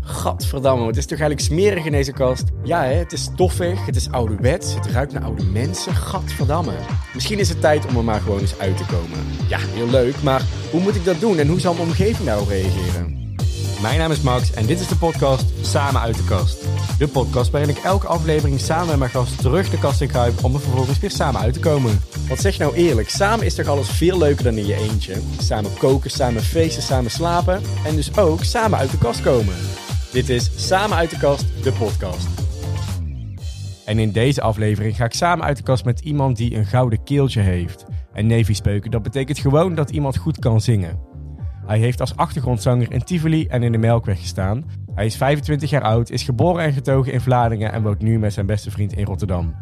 Gadverdamme, het is toch eigenlijk smerig in deze kast? Ja, hè, het is stoffig, het is ouderwets, het ruikt naar oude mensen. Gadverdamme. Misschien is het tijd om er maar gewoon eens uit te komen. Ja, heel leuk, maar hoe moet ik dat doen en hoe zal mijn omgeving daarop reageren? Mijn naam is Max en dit is de podcast Samen uit de kast. De podcast waarin ik elke aflevering samen met mijn gast terug de kast in kruip om er vervolgens weer samen uit te komen. Want zeg nou eerlijk, samen is toch alles veel leuker dan in je eentje? Samen koken, samen feesten, samen slapen en dus ook samen uit de kast komen. Dit is Samen uit de kast, de podcast. En in deze aflevering ga ik samen uit de kast met iemand die een gouden keeltje heeft. En neviespeuken, dat betekent gewoon dat iemand goed kan zingen. Hij heeft als achtergrondzanger in Tivoli en in de Melkweg gestaan. Hij is 25 jaar oud, is geboren en getogen in Vlaardingen en woont nu met zijn beste vriend in Rotterdam.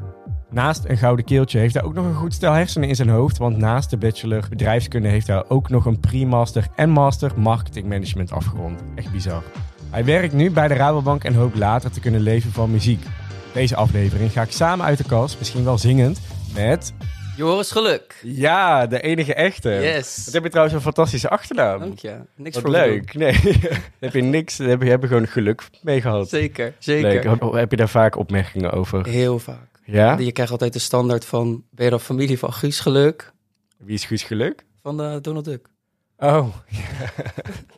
Naast een gouden keeltje heeft hij ook nog een goed stel hersenen in zijn hoofd, want naast de bachelor bedrijfskunde heeft hij ook nog een pre-master en master marketing management afgerond. Echt bizar. Hij werkt nu bij de Rabobank en hoopt later te kunnen leven van muziek. Deze aflevering ga ik samen uit de kast, misschien wel zingend, met... Joris Geluk. Ja, de enige echte. Yes. Wat heb je trouwens een fantastische achternaam. Dank je. Niks Wat voor leuk. Nee, daar heb je niks. Daar heb je, heb je gewoon geluk mee gehad. Zeker, zeker. Leuk. Heb- Heb je daar vaak opmerkingen over? Heel vaak. Ja? Je krijgt altijd de standaard van, ben je dan familie van Guus Geluk? Wie is Guus Geluk? Van de Donald Duck. Oh.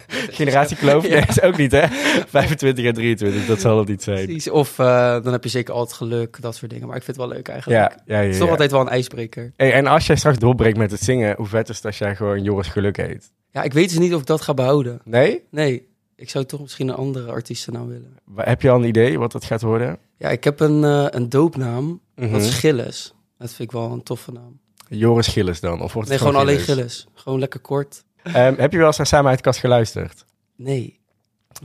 Generatie kloof? Nee, is ook niet, hè? 25 en 23, dat zal het niet zijn. Precies. Of eh, dan heb je zeker altijd geluk, dat soort dingen. Maar ik vind het wel leuk eigenlijk. Ja, ja, ja. Het is toch ja. altijd wel een ijsbreker. Hey, en als jij straks doorbreekt met het zingen, hoe vet is het als jij gewoon Joris Geluk heet? Ja, ik weet dus niet of ik dat ga behouden. Nee? Nee, ik zou toch misschien een andere artiestennaam willen. Wa- Heb je al een idee wat dat gaat worden? Ja, ik heb een, eh, een doopnaam. Mhm. Dat is Gilles. Dat vind ik wel een toffe naam. Joris Gilles dan? Of wordt Nee, het gewoon alleen Gilles? Gilles. Gewoon lekker kort. Ehm, heb je wel eens naar Samen uit de Kast geluisterd? Nee.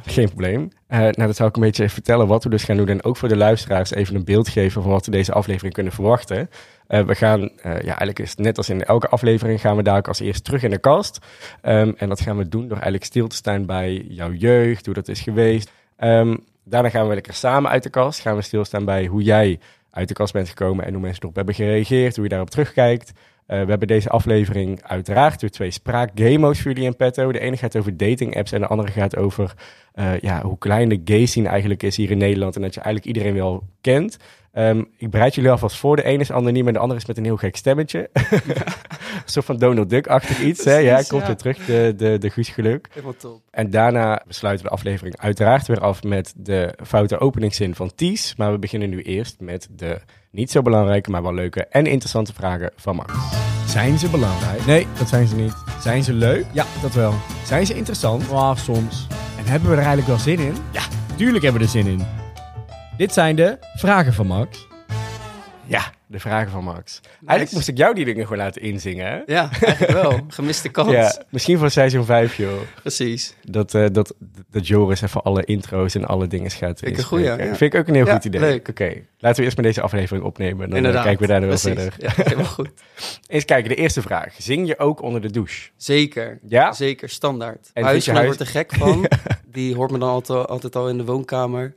Geen probleem. Eh, nou, dat zal ik een beetje even vertellen wat we dus gaan doen. En ook voor de luisteraars even een beeld geven van wat we deze aflevering kunnen verwachten. Eh, we gaan, eh, ja, eigenlijk is het net als in elke aflevering, gaan we daar ook als eerst terug in de kast. Ehm, en dat gaan we doen door eigenlijk stil te staan bij jouw jeugd, hoe dat is geweest. Ehm, daarna gaan we lekker samen uit de kast. Gaan we stilstaan bij hoe jij uit de kast bent gekomen en hoe mensen erop hebben gereageerd, hoe je daarop terugkijkt. Eh, we hebben deze aflevering uiteraard weer twee spraakdemo's voor jullie in petto. De ene gaat over dating apps en de andere gaat over eh, ja, hoe klein de gay scene eigenlijk is hier in Nederland. En dat je eigenlijk iedereen wel kent. Ehm, ik bereid jullie alvast voor. De ene is anoniem en de andere is met een heel gek stemmetje. een soort van Donald Duck-achtig iets. hè? Ja, komt ja. weer terug, de, de, de Guus Geluk. Helemaal top. En daarna besluiten we de aflevering uiteraard weer af met de foute openingszin van Ties. Maar we beginnen nu eerst met de niet zo belangrijke, maar wel leuke en interessante vragen van Max. Zijn ze belangrijk? Nee, dat zijn ze niet. Zijn ze leuk? Ja, dat wel. Zijn ze interessant? Ja, soms. En hebben we er eigenlijk wel zin in? Ja, tuurlijk hebben we er zin in. Dit zijn de vragen van Max. Ja, de vragen van Max. Eigenlijk moest ik jou die dingen gewoon laten inzingen, hè? Ja, eigenlijk wel. Gemiste kans. Ja, misschien voor seizoen 5, joh. Precies. Dat, eh, dat, dat Joris even alle intro's en alle dingen gaat Vind ik een goeie, ja. Vind ik ook een heel Ja, goed idee. leuk. Oké, laten we eerst maar deze aflevering opnemen. Dan eh, Inderdaad. kijken we daar wel verder. Ja, helemaal goed. Eens kijken, de eerste vraag. Zing je ook onder de douche? Zeker. Ja? Zeker, standaard. En Huis vind je huis... huis- wordt er gek van. Die hoort me dan altijd, altijd al in de woonkamer.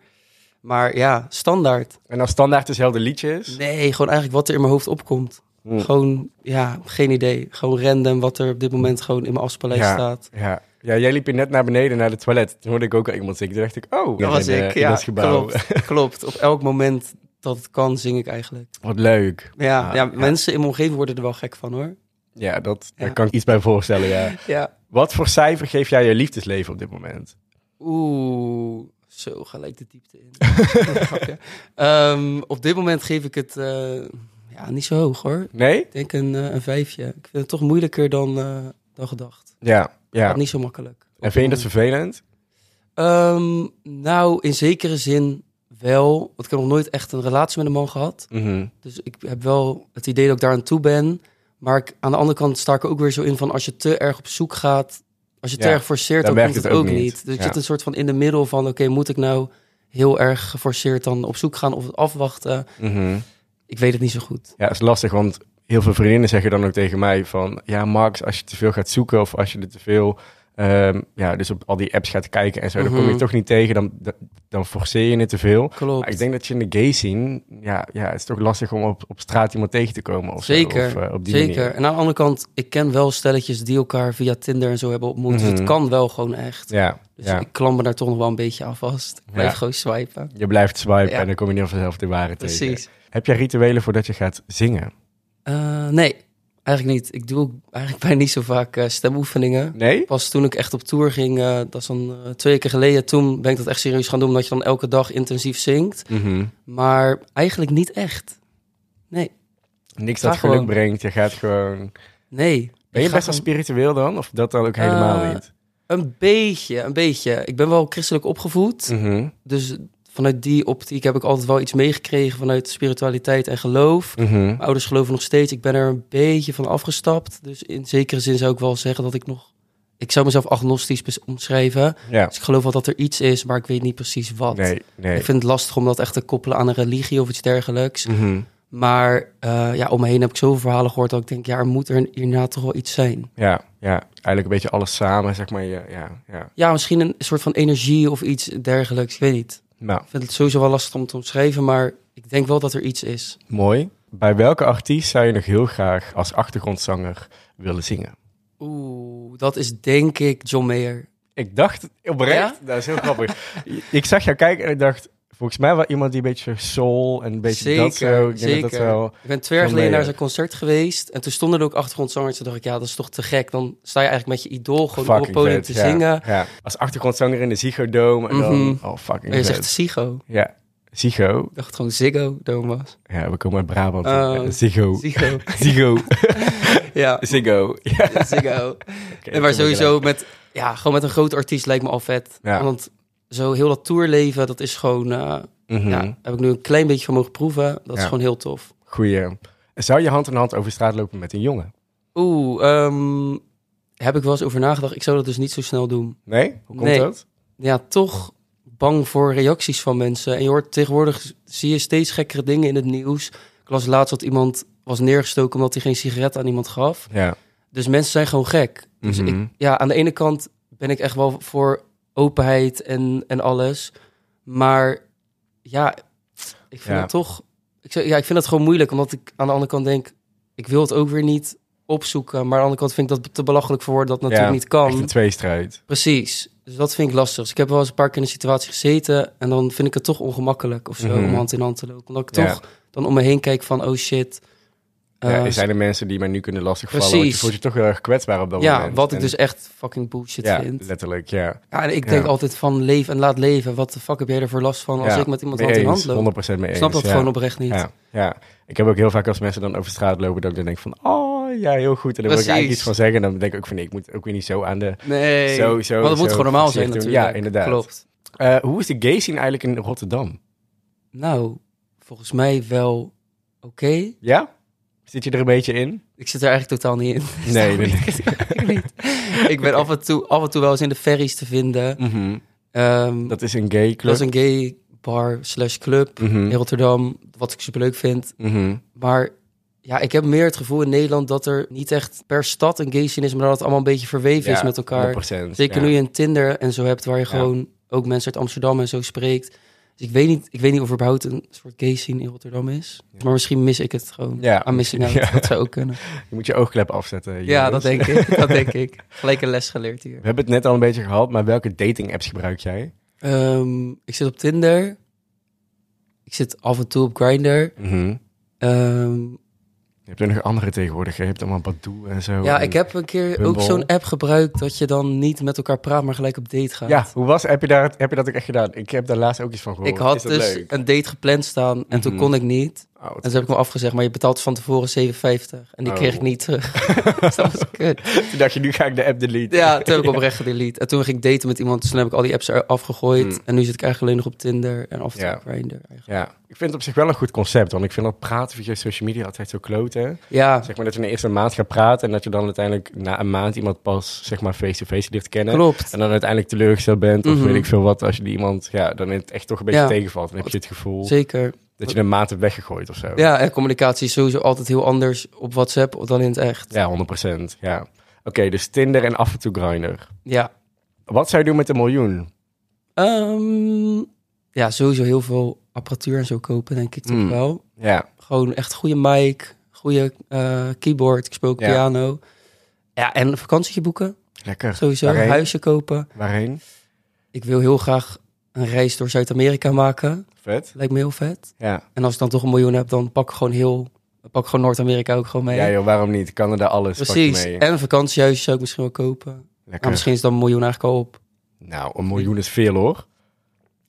Maar ja, standaard. En als standaard dezelfde liedjes? Nee, gewoon eigenlijk wat er in mijn hoofd opkomt. Hm. Gewoon, ja, geen idee. Gewoon random wat er op dit moment gewoon in mijn afspeellijst Ja. staat. Ja. ja, jij liep hier net naar beneden naar de toilet. Toen hoorde ik ook al iemand zingen. Toen dacht ik, oh, Dat was in, eh, ik, in ja. gebouw. Klopt, klopt. Op elk moment dat het kan, zing ik eigenlijk. Wat leuk. Ja, Ah, ja, ja. mensen in mijn omgeving worden er wel gek van hoor. Ja, dat, daar kan ik iets bij voorstellen, ja. Ja. Wat voor cijfer geef jij je liefdesleven op dit moment? Oeh, zo gelijk de diepte in. Ehm, op dit moment geef ik het eh, ja, niet zo hoog hoor. Nee? Ik denk een, eh, een vijfje. Ik vind het toch moeilijker dan, eh, dan gedacht. Ja, ja. Gaat niet zo makkelijk. En vind je dat vervelend? Ehm, nou, in zekere zin wel. Want ik heb nog nooit echt een relatie met een man gehad. Mhm. Dus ik heb wel het idee dat ik daar aan toe ben. Maar ik, aan de andere kant sta ik er ook weer zo in van als je te erg op zoek gaat, als je te Ja, erg forceert, dan dan, werkt het het ook niet. niet. Dus je zit een soort van in de middel van oké, moet ik nou heel erg geforceerd dan op zoek gaan of het afwachten? Mhm. Ik weet het niet zo goed. Ja, dat is lastig, want heel veel vriendinnen zeggen dan ook tegen mij van... Ja, Max, als je te veel gaat zoeken of als je er te veel... ehm, ja, dus op al die apps gaat kijken en zo, dan kom je Mhm. toch niet tegen. Dan, dan, forceer je het te veel. Klopt. Maar ik denk dat je in de gay scene... Ja, ja, het is toch lastig om op, op straat iemand tegen te komen of zo, Zeker, Of, eh, op die Zeker. manier. En aan de andere kant, ik ken wel stelletjes die elkaar via Tinder en zo hebben ontmoet. Dus Mhm. het kan wel gewoon echt. Ja, Dus Ja. ik klamper daar toch nog wel een beetje aan vast. Ik blijf Ja. gewoon swipen. Je blijft swipen Ja. en dan kom je niet vanzelf de ware tegen. Precies. Heb jij rituelen voordat je gaat zingen? Eh, nee, eigenlijk niet. Ik doe eigenlijk bijna niet zo vaak eh, stemoefeningen. Nee? Pas toen ik echt op tour ging, eh, dat is dan eh, twee weken geleden, toen ben ik dat echt serieus gaan doen, omdat je dan elke dag intensief zingt. Mhm. Maar eigenlijk niet echt. Nee, Niks dat geluk gewoon. brengt. Je gaat gewoon... nee. Ben je best wel gewoon- spiritueel dan? Of dat dan ook helemaal niet? Een beetje, een beetje. Ik ben wel christelijk opgevoed. Mhm. Dus vanuit die optiek heb ik altijd wel iets meegekregen vanuit spiritualiteit en geloof. Mhm. Mijn ouders geloven nog steeds. Ik ben er een beetje van afgestapt. Dus in zekere zin zou ik wel zeggen dat ik nog... Ik zou mezelf agnostisch omschrijven. Ja. Dus ik geloof wel dat er iets is, maar ik weet niet precies wat. Nee, nee. Ik vind het lastig om dat echt te koppelen aan een religie of iets dergelijks. Mhm. Maar eh, ja, om me heen heb ik zoveel verhalen gehoord dat ik denk, ja, er moet er hierna toch wel iets zijn. Ja, ja. Eigenlijk een beetje alles samen, zeg maar. Ja, ja, ja. Ja, misschien een soort van energie of iets dergelijks. Ik weet niet. Nou, Ik vind het sowieso wel lastig om te omschrijven, maar ik denk wel dat er iets is. mooi. Bij welke artiest zou je nog heel graag als achtergrondzanger willen zingen? Oeh, dat is denk ik John Mayer. Ik dacht oprecht, Ja? dat is heel grappig. ik zag jou kijken en ik dacht, volgens mij wel iemand die een beetje soul en een beetje Zeker, dat zo. Ik zeker. dat dat wel... Ik ben twee jaar geleden naar zijn concert geweest en toen stonden er ook achtergrondzangers. Toen dacht ik, ja, dat is toch te gek. Dan sta je eigenlijk met je idool gewoon op het podium vet, te ja, zingen. Ja, als achtergrondzanger in de Ziggo Dome en dan... Mhm. Oh, fucking je zegt Sigo. Ja, Ziggo. Ik dacht gewoon Ziggo Dome was. Ja, we komen uit Brabant. Ja, Ziggo. Ziggo. Ziggo. ja, Ziggo. Ja. Ziggo. Maar sowieso met, ja, gewoon met een grote artiest lijkt me al vet. Ja. Want zo heel dat tourleven, dat is gewoon. Mhm. ja, heb ik nu een klein beetje van mogen proeven. Dat is gewoon heel tof. Goeie. Zou je hand in hand over straat lopen met een jongen? Oeh, ehm, heb ik wel eens over nagedacht. Ik zou dat dus niet zo snel doen. Nee? Hoe komt Nee. dat? Ja, toch bang voor reacties van mensen. En je hoort tegenwoordig, zie je steeds gekkere dingen in het nieuws. Ik las laatst dat iemand was neergestoken omdat hij geen sigaret aan iemand gaf. Ja. Dus mensen zijn gewoon gek. Dus Mhm. ik, ja, aan de ene kant ben ik echt wel voor openheid en, en alles. Maar ja, ik vind Ja. het toch... Ik, ja, ik vind het gewoon moeilijk, omdat ik aan de andere kant denk... Ik wil het ook weer niet opzoeken. Maar aan de andere kant vind ik dat te belachelijk voor woorden dat het natuurlijk Ja, niet kan. Echt een tweestrijd. Precies. Dus dat vind ik lastig. Dus ik heb wel eens een paar keer in een situatie gezeten... en dan vind ik het toch ongemakkelijk of zo, Mhm. om hand in hand te lopen. Omdat ik Ja. toch dan om me heen kijk van... oh shit, ja, eh, er zijn er mensen die mij nu kunnen lastigvallen. Want je Precies. voelt je toch heel erg kwetsbaar op dat ja, moment. wat ik En- dus echt fucking bullshit Ja, vind. letterlijk, ja. Ja, en ik denk Ja. altijd van leef en laat leven. Wat de fuck heb jij ervoor last van als Ja, ik met iemand hand in hand loop? 100% mee Ik eens. snap dat ja. gewoon oprecht niet. Ja, ja. Ik heb ook heel vaak als mensen dan over straat lopen, dat ik dan denk van, oh ja, heel goed. En dan wil ik Precies. eigenlijk iets van zeggen. En dan denk ik ook van, nee, ik moet ook weer niet zo aan de... Nee, Zo, zo, want het moet gewoon normaal zijn natuurlijk. Ja, inderdaad. Klopt. Eh, hoe is de gay scene eigenlijk in Rotterdam? Nou, volgens mij wel oké. Ja? Zit je er een beetje in? Ik zit er eigenlijk totaal niet in. Nee, nee, niet. ik ben af en, toe, af en toe wel eens in de ferries te vinden. Mhm. Ehm, Dat is een gay club. dat is een gay bar slash club Mhm. in Rotterdam. Wat ik super leuk vind. Mhm. Maar ja, ik heb meer het gevoel in Nederland dat er niet echt per stad een gay scene is, maar dat het allemaal een beetje verweven is met elkaar. 100%, Zeker ja. nu je een Tinder en zo hebt, waar je Ja. gewoon ook mensen uit Amsterdam en zo spreekt. Dus ik weet niet, ik weet niet of er überhaupt een soort gay scene in Rotterdam is. Maar misschien mis ik het gewoon. Ja, aan missing out. ja. Dat zou ook kunnen. Je moet je oogklep afzetten. Ja, dat denk ik. Dat denk ik. Gelijk een les geleerd hier. We hebben het net al een beetje gehad, maar welke dating apps gebruik jij? Ehm, ik zit op Tinder. Ik zit af en toe op Grindr. Mhm. Ehm, Je hebt er nog andere tegenwoordig. Je hebt allemaal Badoo en zo. ja, en- ik heb een keer ook zo'n app gebruikt dat je dan niet met elkaar praat, maar gelijk op date gaat. Ja, hoe was Heb je, daar, heb je dat ook echt gedaan? Ik heb daar laatst ook iets van gehoord. Ik had dus leuk? een date gepland staan en toen Mhm. kon ik niet. Oh, wat En toen heb ik me afgezegd, maar je betaalt van tevoren 7,50. En die Oh. kreeg ik niet terug. dus dat was kut. Toen dacht je, nu ga ik de app deleten. Ja, toen heb ik oprecht gedelete. En toen ging ik daten met iemand, dus toen heb ik al die apps er afgegooid. Mm. En nu zit ik eigenlijk alleen nog op Tinder en af en toe Ja. Grindr. Ja, ik vind het op zich wel een goed concept. Want ik vind dat praten via social media altijd zo kloten. Ja, Zeg maar dat je in eerst een maand gaat praten... en dat je dan uiteindelijk na een maand iemand pas zeg maar face-to-face leert kennen. klopt. En dan uiteindelijk teleurgesteld bent of Mhm. weet ik veel wat. Als je die iemand ja, dan in het echt toch een beetje Ja. tegenvalt. Dan heb je het gevoel Zeker. Dat je een maand hebt weggegooid of zo. Ja, en communicatie is sowieso altijd heel anders op WhatsApp dan in het echt. Ja, 100%. Ja. Oké, dus Tinder en af en toe Grindr. Ja. Wat zou je doen met een miljoen? Ehm, ja, sowieso heel veel apparatuur en zo kopen, denk ik toch Mm. wel. Ja, Gewoon echt goede mic, goede eh, keyboard, ik speel ook Ja. piano. Ja, en een vakantietje boeken, lekker. sowieso. Waarheen? Huisje kopen. Waarheen? ik wil heel graag een reis door Zuid-Amerika maken. Vet. Lijkt me heel vet. Ja. En als ik dan toch een miljoen heb, dan pak ik gewoon heel... Pak gewoon Noord-Amerika ook gewoon mee. Ja joh, waarom niet? Canada, alles Precies. mee. En een vakantiehuisje zou ik misschien wel kopen. Maar misschien is dan een miljoen eigenlijk al op. Nou, een miljoen is veel hoor.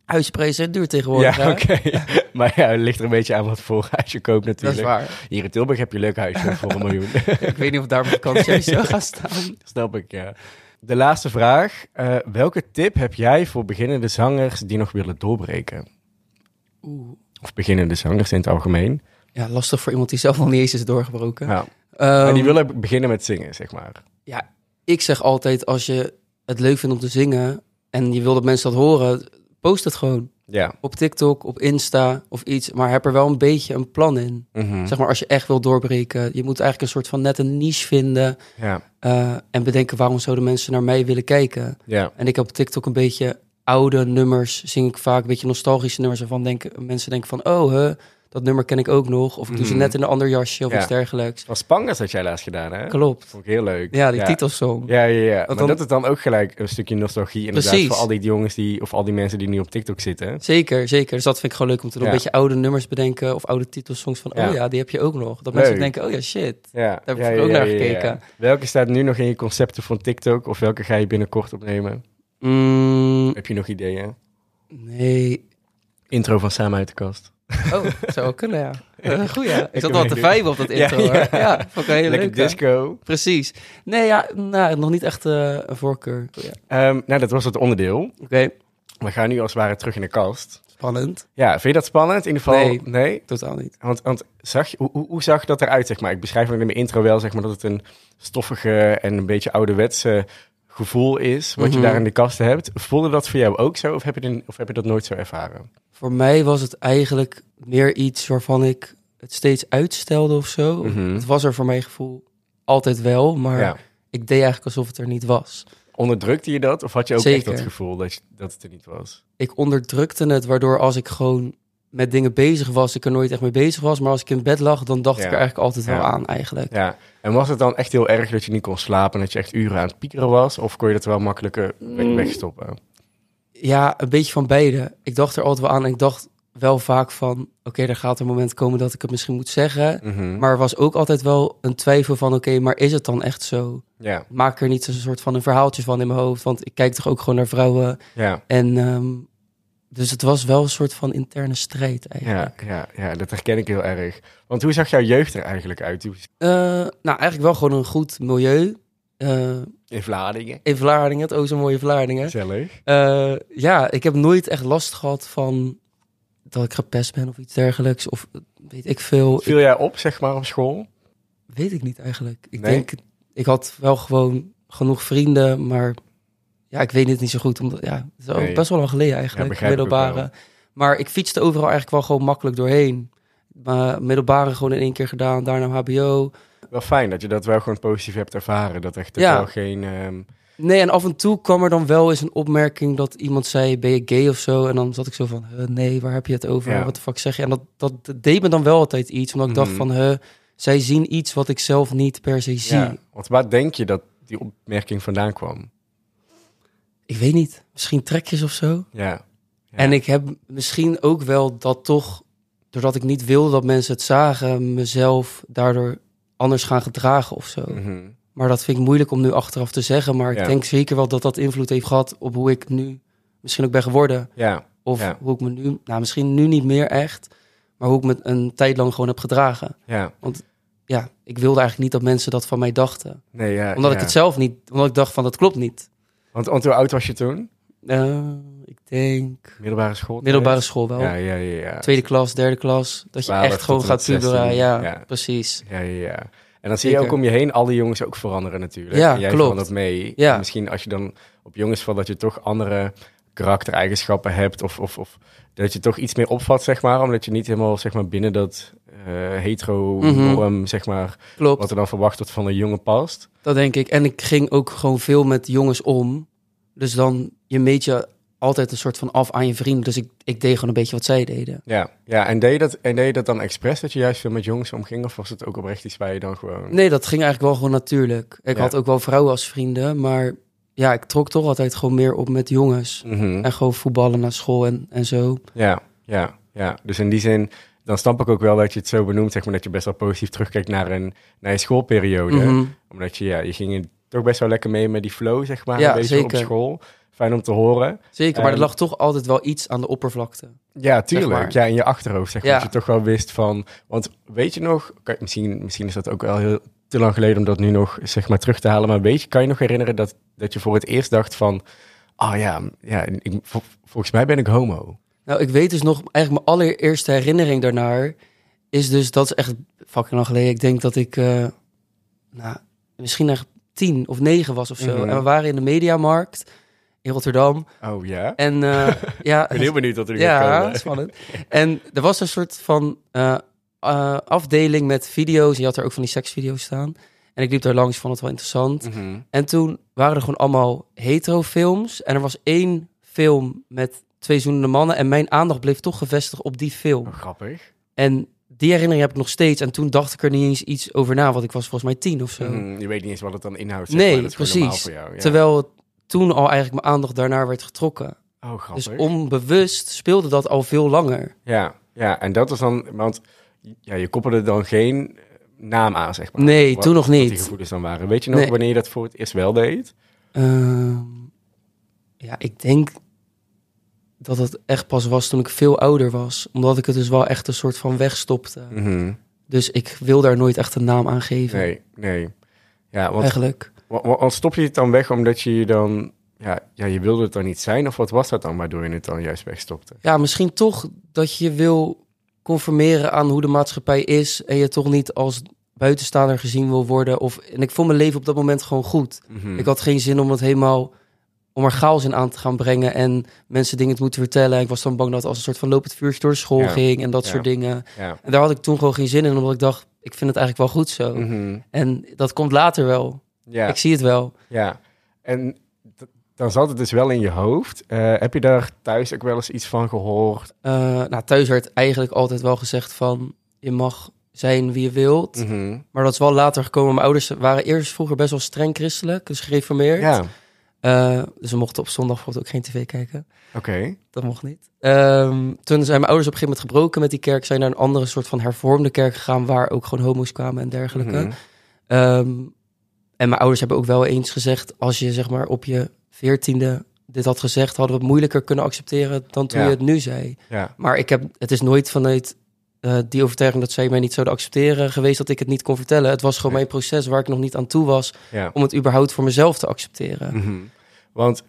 Huisprijzen duur tegenwoordig. Ja, oké. maar ja, het ligt er een beetje aan wat voor huis je koopt Dat is natuurlijk. waar. Hier in Tilburg heb je een leuk huisje voor een miljoen. ik weet niet of daar mijn vakantiehuis zou gaan staan. Snap ik, ja. De laatste vraag. Eh, welke tip heb jij voor beginnende zangers die nog willen doorbreken? Oeh. Of beginnende zangers in het algemeen. Ja, lastig voor iemand die zelf nog niet eens is doorgebroken. Ja. Maar die willen beginnen met zingen, zeg maar. Ja, ik zeg altijd, als je het leuk vindt om te zingen en je wil dat mensen dat horen, post het gewoon. Ja. Op TikTok, op Insta of iets. Maar heb er wel een beetje een plan in. Mhm. Zeg maar, als je echt wil doorbreken. Je moet eigenlijk een soort van net een niche vinden. Ja. eh, en bedenken, waarom zouden mensen naar mij willen kijken? Ja. En ik heb op TikTok een beetje oude nummers. Zing ik vaak een beetje nostalgische nummers. Waarvan denken, mensen denken van, oh, hè, dat nummer ken ik ook nog. Of ik doe ze Mhm. net in een ander jasje of Ja. iets dergelijks. Van Spangas had jij laatst gedaan, hè? Klopt. Vond ik heel leuk. Ja, die titelsong. Ja, ja, ja. Maar dan- dat is dan ook gelijk een stukje nostalgie. Inderdaad, Precies. voor al die jongens die, of al die mensen die nu op TikTok zitten. Zeker, zeker. Dus dat vind ik gewoon leuk om te doen. Ja. Een beetje oude nummers bedenken of oude titelsongs van, oh ja, die heb je ook nog. Dat mensen denken, oh ja, shit. Ja, heb ik ook naar gekeken. Welke staat nu nog in je concepten van TikTok? Of welke ga je binnenkort opnemen? Mm, Heb je nog ideeën? nee. Intro van Samen uit de kast. Oh, zou wel kunnen, ja. Uh, Goeie, ja. Ik Ik zat wel te vibe op dat intro, Ja, hoor. ja. Ja, vond ik een hele Lekker leuke. disco. Precies. Nee, ja, nou, nog niet echt eh, een voorkeur. Oh, ja. Ehm, nou, dat was het onderdeel. Oké, We gaan nu als het ware terug in de kast. spannend. Ja, vind je dat spannend? In ieder geval, Nee. Totaal niet. Want, want zag je, hoe, hoe- hoe zag dat eruit, zeg maar? Ik beschrijf het in mijn intro wel, zeg maar, dat het een stoffige en een beetje ouderwetse gevoel is, wat je Mhm. daar in de kast hebt. Voelde dat voor jou ook zo, of heb je, den- of heb je dat nooit zo ervaren? Voor mij was het eigenlijk meer iets waarvan ik het steeds uitstelde of zo. Mhm. Het was er voor mijn gevoel altijd wel, maar Ja. ik deed eigenlijk alsof het er niet was. Onderdrukte je dat, of had je ook echt Zeker. dat gevoel dat, je- dat het er niet was? Ik onderdrukte het, waardoor als ik gewoon met dingen bezig was, ik er nooit echt mee bezig was. Maar als ik in bed lag, dan dacht Ja. ik er eigenlijk altijd wel aan eigenlijk. Ja, en was het dan echt heel erg dat je niet kon slapen, dat je echt uren aan het piekeren was, of kon je dat wel makkelijker Mm. wegstoppen? Ja, een beetje van beide. Ik dacht er altijd wel aan en ik dacht wel vaak van... oké, er gaat een moment komen dat ik het misschien moet zeggen. Mhm. Maar er was ook altijd wel een twijfel van... oké, maar is het dan echt zo? Ja, Maak er niet zo'n soort van een verhaaltje van in mijn hoofd. Want ik kijk toch ook gewoon naar vrouwen. ja, En ehm, dus het was wel een soort van interne strijd ja, eigenlijk. ja, ja, dat herken ik heel erg. Want hoe zag jouw jeugd er eigenlijk uit? Eh, nou, eigenlijk wel gewoon een goed milieu. Eh, In Vlaardingen? in Vlaardingen, het ook zo'n mooie Vlaardingen. Gezellig. Eh, ja, ik heb nooit echt last gehad van dat ik gepest ben of iets dergelijks. Of weet ik veel. Ik, Viel jij op, zeg maar, op school? weet ik niet eigenlijk. Ik Nee? denk, ik had wel gewoon genoeg vrienden, maar ja, ik weet het niet zo goed. Omdat, ja, het is Nee. best wel lang geleden Ja, eigenlijk, ik middelbare. Maar ik fietste overal eigenlijk wel gewoon makkelijk doorheen. Maar middelbare gewoon in één keer gedaan, daarna HBO. Wel fijn dat je dat wel gewoon positief hebt ervaren. Dat echt Ja. totaal geen... ehm, Nee, en af en toe kwam er dan wel eens een opmerking dat iemand zei, ben je gay of zo? En dan zat ik zo van, "Huh, nee, waar heb je het over? Ja. Wat de fuck zeg je? En dat, dat, dat deed me dan wel altijd iets, omdat ik dacht Mhm. van, huh, zij zien iets wat ik zelf niet per se zie. ja. Want waar denk je dat die opmerking vandaan kwam? Ik weet niet, misschien trekjes of zo. Ja. Ja. En ik heb misschien ook wel dat toch, doordat ik niet wilde dat mensen het zagen, mezelf daardoor anders gaan gedragen of zo. Mhm. Maar dat vind ik moeilijk om nu achteraf te zeggen. Maar Ja. ik denk zeker wel dat dat invloed heeft gehad op hoe ik nu misschien ook ben geworden. Ja. Of Ja. hoe ik me nu, nou misschien nu niet meer echt, maar hoe ik me een tijd lang gewoon heb gedragen. Ja. Ja, ik wilde eigenlijk niet dat mensen dat van mij dachten. Nee, ja. Omdat ik het zelf niet, omdat ik dacht van dat klopt niet. Want, want hoe oud was je toen? Eh, ik denk Middelbare school? middelbare school wel. Ja, ja, ja. ja. Tweede klas, derde klas. Dat je 12 echt gewoon gaat puberen. 16, Ja, ja. precies. Ja, ja, ja. En dan zie je ook om je heen al die jongens ook veranderen natuurlijk. Ja, en jij klopt. verandert mee. Ja. En misschien als je dan op jongens valt dat je toch andere karaktereigenschappen hebt. Of, of, of dat je toch iets meer opvat, zeg maar. Omdat je niet helemaal zeg maar, binnen dat eh hetero-norm, zeg maar, Klopt, wat er dan verwacht wordt van een jongen past. dat denk ik. En ik ging ook gewoon veel met jongens om. Dus dan, je meet je altijd een soort van af aan je vrienden. Dus ik, ik deed gewoon een beetje wat zij deden. Ja, ja en, deed je dat, en deed je dat dan expres, dat je juist veel met jongens omging? Of was het ook oprecht iets waar je dan gewoon... Nee, dat ging eigenlijk wel gewoon natuurlijk. Ik Ja. had ook wel vrouwen als vrienden, maar ja, ik trok toch altijd gewoon meer op met jongens. Mhm. En gewoon voetballen naar school en, en zo. Ja, ja, ja. Dus in die zin, dan snap ik ook wel dat je het zo benoemt, zeg maar, dat je best wel positief terugkijkt naar, een, naar je schoolperiode. Mhm. Omdat je, ja, je ging er toch best wel lekker mee met die flow, zeg maar, Ja, een beetje op school. Fijn om te horen. Zeker, maar er lag toch altijd wel iets aan de oppervlakte. Ja, tuurlijk. maar. Ja, in je achterhoofd, zeg maar. Ja. Dat je toch wel wist van... Want weet je nog... kan- Misschien, misschien is dat ook wel heel te lang geleden om dat nu nog, zeg maar, terug te halen. Maar weet je, kan je nog herinneren dat, dat je voor het eerst dacht van... Oh ja, ja ik, vol- volgens mij ben ik homo. Nou, ik weet dus nog, eigenlijk mijn allereerste herinnering daarnaar is dus, dat is echt fucking lang geleden. Ik denk dat ik, eh, nou, misschien echt tien of negen was of zo. Mhm. En we waren in de Mediamarkt in Rotterdam. Oh ja? En eh, ja, Ik ben heel benieuwd wat er nu ja, spannend. En er was een soort van eh, eh, afdeling met video's. Je had er ook van die seksvideo's staan. En ik liep daar langs, vond het wel interessant. Mhm. En toen waren er gewoon allemaal hetero films. En er was één film met twee zoenende mannen. En mijn aandacht bleef toch gevestigd op die film. Oh, grappig. En die herinnering heb ik nog steeds. En toen dacht ik er niet eens iets over na. Want ik was volgens mij tien of zo. Mhm. Je weet niet eens wat het dan inhoudt, zeg Nee, precies. voor jou. Ja. Terwijl toen al eigenlijk mijn aandacht daarnaar werd getrokken. Oh, grappig. Dus onbewust speelde dat al veel langer. Ja, ja, en dat was dan... Want ja, je koppelde dan geen naam aan, zeg maar. Nee, Wat- toen nog wat die niet. gevoelens dan waren. Weet je nog Nee. wanneer je dat voor het eerst wel deed? Ehm, ja, ik denk dat het echt pas was toen ik veel ouder was. Omdat ik het dus wel echt een soort van wegstopte. Mhm. Dus ik wil daar nooit echt een naam aan geven. Nee, nee. Ja, want, Eigenlijk. wa- wa- want stop je het dan weg omdat je je dan... Ja, ja, je wilde het dan niet zijn? Of wat was dat dan waardoor je het dan juist wegstopte? Ja, misschien toch dat je wil conformeren aan hoe de maatschappij is. En je toch niet als buitenstaander gezien wil worden. Of, en ik vond mijn leven op dat moment gewoon goed. Mhm. Ik had geen zin om het helemaal om er chaos in aan te gaan brengen en mensen dingen te moeten vertellen. Ik was dan bang dat als een soort van lopend vuurtje door de school Ja. ging en dat Ja. soort dingen. Ja. En daar had ik toen gewoon geen zin in, omdat ik dacht, ik vind het eigenlijk wel goed zo. Mhm. En dat komt later wel. Ja, Ik zie het wel. ja. En dan zat het dus wel in je hoofd. Eh, heb je daar thuis ook wel eens iets van gehoord? Eh, nou, thuis werd eigenlijk altijd wel gezegd van, je mag zijn wie je wilt. Mhm. Maar dat is wel later gekomen. Mijn ouders waren eerst vroeger best wel streng christelijk, dus gereformeerd. Ja, Eh, dus we mochten op zondag bijvoorbeeld ook geen tv kijken. oké. Dat mocht niet. Ehm, toen zijn mijn ouders op een gegeven moment gebroken met die kerk. Zijn naar een andere soort van hervormde kerk gegaan... waar ook gewoon homo's kwamen en dergelijke. Mhm. Ehm, en mijn ouders hebben ook wel eens gezegd... als je zeg maar op je veertiende dit had gezegd... hadden we het moeilijker kunnen accepteren dan toen Ja. je het nu zei. Ja, Maar ik heb, het is nooit vanuit eh, die overtuiging... dat zij mij niet zouden accepteren geweest... dat ik het niet kon vertellen. Het was gewoon mijn proces waar ik nog niet aan toe was... ja. om het überhaupt voor mezelf te accepteren. Mhm. Want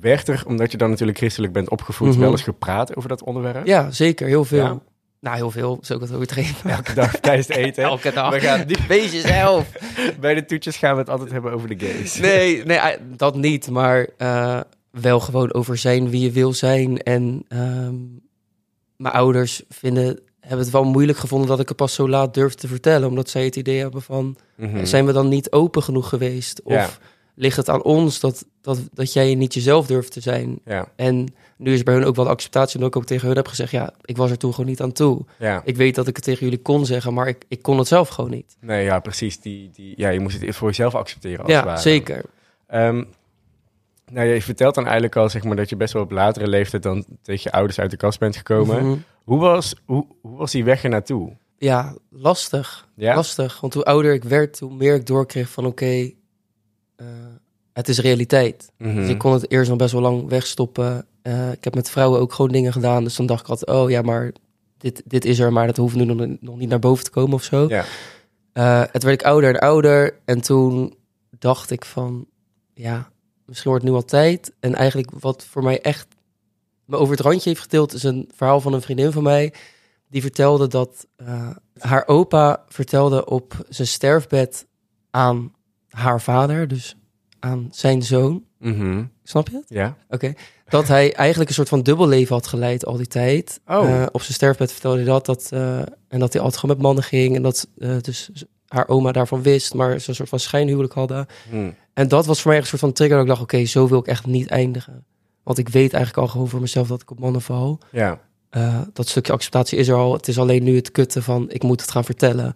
werd er, omdat je dan natuurlijk christelijk bent opgevoed, Mhm. wel eens gepraat over dat onderwerp? Ja, zeker. Heel veel. Ja. Nou, heel veel. Zou ik het overdreven. Elke dag tijdens het eten. Elke dag. We gaan niet, Wees jezelf. bij de toetjes gaan we het altijd hebben over de gays. Nee, nee, eh, dat niet. Maar eh, wel gewoon over zijn wie je wil zijn. En ehm, mijn ouders vinden, hebben het wel moeilijk gevonden dat ik het pas zo laat durfde te vertellen. Omdat zij het idee hebben van, Mhm. zijn we dan niet open genoeg geweest? Of Ja. ligt het aan ons dat, dat, dat jij niet jezelf durft te zijn? Ja, En nu is bij hun ook wel de acceptatie, omdat ik ook tegen hun heb gezegd, ja, ik was er toen gewoon niet aan toe. ja. Ik weet dat ik het tegen jullie kon zeggen, maar ik, ik kon het zelf gewoon niet. Nee, ja, precies. Die, die, ja, je moest het voor jezelf accepteren. Als Ja, zeker. Ehm, nou, je vertelt dan eigenlijk al zeg maar, dat je best wel op latere leeftijd dan tegen je ouders uit de kast bent gekomen. Mhm. Hoe, was, hoe, hoe was die weg er naartoe? Ja, lastig. Ja? Lastig. Want hoe ouder ik werd, hoe meer ik doorkreeg van oké, eh, het is realiteit. Mhm. Dus ik kon het eerst nog best wel lang wegstoppen. Eh, ik heb met vrouwen ook gewoon dingen gedaan. Dus dan dacht ik altijd, oh ja, maar dit, dit is er, maar dat hoeft nu nog, nog niet naar boven te komen of zo. Ja. Eh, het werd ik ouder en ouder. En toen dacht ik van, ja, misschien wordt het nu al tijd. En eigenlijk wat voor mij echt me over het randje heeft getild... is een verhaal van een vriendin van mij. Die vertelde dat eh, haar opa vertelde op zijn sterfbed aan haar vader... dus aan zijn zoon. Mhm. Snap je het? Ja. Oké. Dat hij eigenlijk een soort van dubbelleven had geleid al die tijd. Oh. Eh, op zijn sterfbed vertelde hij dat. dat eh, en dat hij altijd gewoon met mannen ging. En dat dus haar oma daarvan wist. Maar ze een soort van schijnhuwelijk hadden. Hm. En dat was voor mij een soort van trigger. Dat ik dacht, oké, zo wil ik echt niet eindigen. Want ik weet eigenlijk al gewoon voor mezelf dat ik op mannen val. Ja. Eh, dat stukje acceptatie is er al. Het is alleen nu het kutten van, ik moet het gaan vertellen.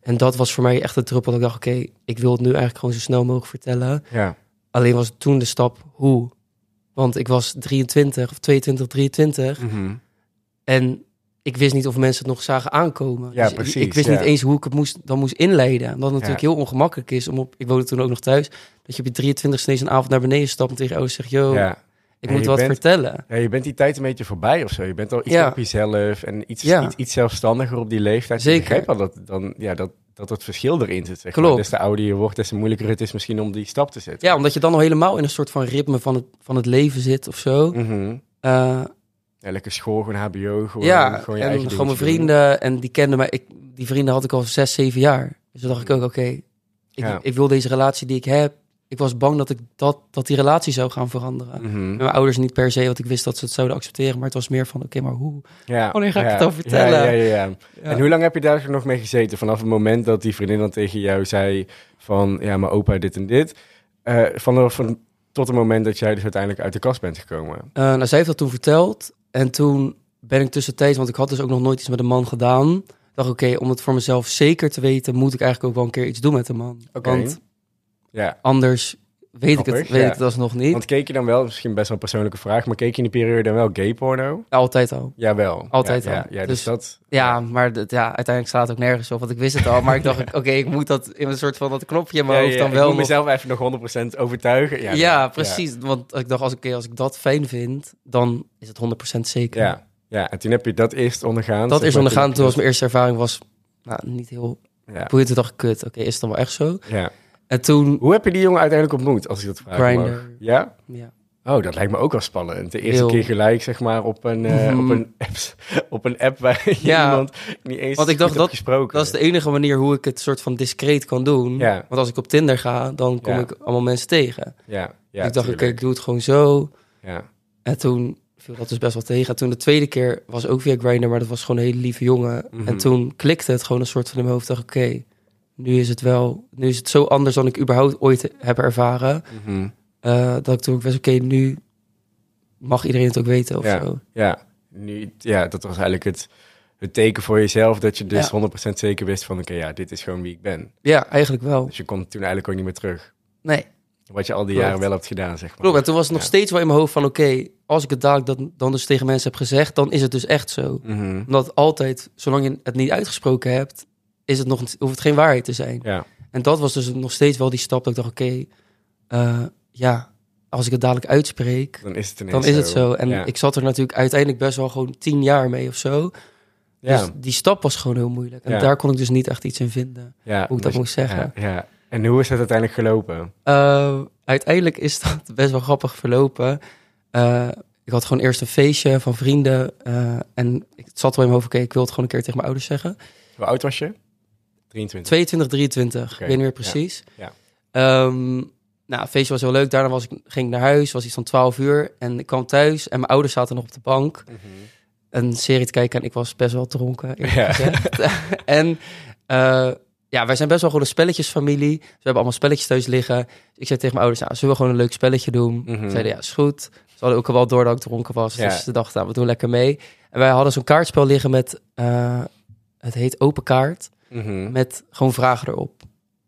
En dat was voor mij echt de druppel. Dat ik dacht, oké, ik wil het nu eigenlijk gewoon zo snel mogelijk vertellen. Ja. Alleen was toen de stap hoe. Want ik was 23 of 22, 23. Mhm. En ik wist niet of mensen het nog zagen aankomen. Ja, Dus ik- precies, Ik wist ja. niet eens hoe ik het moest, dan moest inleiden. Omdat het natuurlijk Ja. heel ongemakkelijk is om op... Ik woonde toen ook nog thuis. Dat je op je 23 ineens een avond naar beneden stapt en tegen ouders zegt... Yo, ja. ik moet wat bent- vertellen. Ja, je bent die tijd een beetje voorbij of zo. Je bent al iets op jezelf en iets, iets, iets zelfstandiger op die leeftijd. Zeker. Ik begrijp wel dat, dan, ja, dat, dat het verschil erin zit. Zeg Klopt. Maar. Des te ouder je wordt, des te moeilijker het is misschien om die stap te zetten. Ja, omdat je dan al helemaal in een soort van ritme van het, van het leven zit of zo. Eh, ja, lekker school, gewoon hbo, gewoon, ja, gewoon je en eigen gewoon mijn doen. vrienden. En die kenden mij. Ik, die vrienden had ik al zes, zeven jaar. Dus toen dacht ik ook, oké, ik, Ja. ik wil deze relatie die ik heb. Ik was bang dat, ik dat, dat die relatie zou gaan veranderen. Mhm. Mijn ouders niet per se, want ik wist dat ze het zouden accepteren. Maar het was meer van, oké, maar hoe? Ja. Wanneer ga ik het dan vertellen? Ja. En hoe lang heb je daar nog mee gezeten? Vanaf het moment dat die vriendin dan tegen jou zei van... Ja, mijn opa dit en dit. Eh, vanaf van, tot het moment dat jij dus uiteindelijk uit de kast bent gekomen. Eh, nou, zij heeft dat toen verteld. En toen ben ik tussentijds, want ik had dus ook nog nooit iets met een man gedaan. Dacht, oké, om het voor mezelf zeker te weten, moet ik eigenlijk ook wel een keer iets doen met een man. Want Ja, anders weet ik het, weet ja. ik het alsnog niet. want keek je dan wel, misschien best wel een persoonlijke vraag... maar keek je in die periode dan wel gay porno? Altijd al. Jawel. Altijd ja, al. Ja, ja, dus, Dus- dat... Ja, maar dat, ja, uiteindelijk slaat het ook nergens op, want ik wist het al. Maar ik dacht, oké, ik moet dat in een soort van dat knopje in mijn hoofd dan ik wel moet nog... mezelf even nog 100% overtuigen. Ja, precies. Want ik dacht, als ik, als ik dat fijn vind, dan is het 100% zeker. Ja, ja, en toen heb je dat eerst ondergaan. Dat is ondergaan. Toen was mijn eerste ervaring was, nou, niet heel Ja. Toen dacht ik, kut, oké, is het dan wel echt zo? ja. En toen, Hoe heb je die jongen uiteindelijk ontmoet, als ik dat vraag Grindr. mag? Ja? ja, Oh, dat lijkt me ook wel spannend. De eerste Heel. keer gelijk, zeg maar, op een, eh, Mhm. op een, apps, op een app waar Ja. iemand niet eens Want ik dacht dat- gesproken. dat is de enige manier hoe ik het soort van discreet kan doen. Ja. Want als ik op Tinder ga, dan kom Ja. ik allemaal mensen tegen. Ja, ja ik dacht, oké, ik doe het gewoon zo. Ja, En toen viel dat dus best wel tegen. En toen de tweede keer was ook via Grindr, maar dat was gewoon een hele lieve jongen. Mhm. En toen klikte het gewoon een soort van in mijn hoofd. dacht oké, nu is het wel, nu is het zo anders dan ik überhaupt ooit heb ervaren. Mhm. eh, dat ik toen ook best, oké, nu mag iedereen het ook weten of Ja. zo. ja. Nu, ja, dat was eigenlijk het, het teken voor jezelf, dat je dus Ja. 100% zeker wist van, oké, ja, dit is gewoon wie ik ben. Ja, eigenlijk wel. Dus je kon toen eigenlijk ook niet meer terug. Nee, Wat je al die Klopt. jaren wel hebt gedaan, zeg maar. klopt. En toen was het nog steeds wel in mijn hoofd van, oké, als ik het dadelijk dat, dan dus tegen mensen heb gezegd, dan is het dus echt zo. Mhm. Omdat altijd, zolang je het niet uitgesproken hebt, is het nog, hoeft het geen waarheid te zijn. Ja, En dat was dus nog steeds wel die stap dat ik dacht, oké, eh, ja, als ik het dadelijk uitspreek, dan is het dan is het zo. En ja. ik zat er natuurlijk uiteindelijk best wel gewoon tien jaar mee of zo. ja. Dus die stap was gewoon heel moeilijk. En Ja. daar kon ik dus niet echt iets in vinden, ja, hoe ik dat moest zeggen. Ja, ja. En hoe is dat uiteindelijk gelopen? Eh, uiteindelijk is dat best wel grappig verlopen. Eh, ik had gewoon eerst een feestje van vrienden. en ik het zat wel in mijn hoofd, oké, ik wil het gewoon een keer tegen mijn ouders zeggen. Hoe oud was je? 23. 22, 23, Oké, ik weet niet meer ja, precies. ja. Ehm, nou, het feestje was heel leuk. Daarna was ik, ging ik naar huis, was iets van 12 uur. En ik kwam thuis en mijn ouders zaten nog op de bank. Mhm. Een serie te kijken en ik was best wel dronken, Ja. en eh, ja, wij zijn best wel gewoon een spelletjesfamilie. Dus we hebben allemaal spelletjes thuis liggen. Ik zei tegen mijn ouders, nou, zullen we gewoon een leuk spelletje doen? Mhm. Ze zeiden, ja, is goed. Ze hadden ook al wel door dat ik dronken was. Ja. Dus ze dachten, nou, we doen lekker mee. En wij hadden zo'n kaartspel liggen met, eh, het heet Open Kaart. Mhm. Met gewoon vragen erop.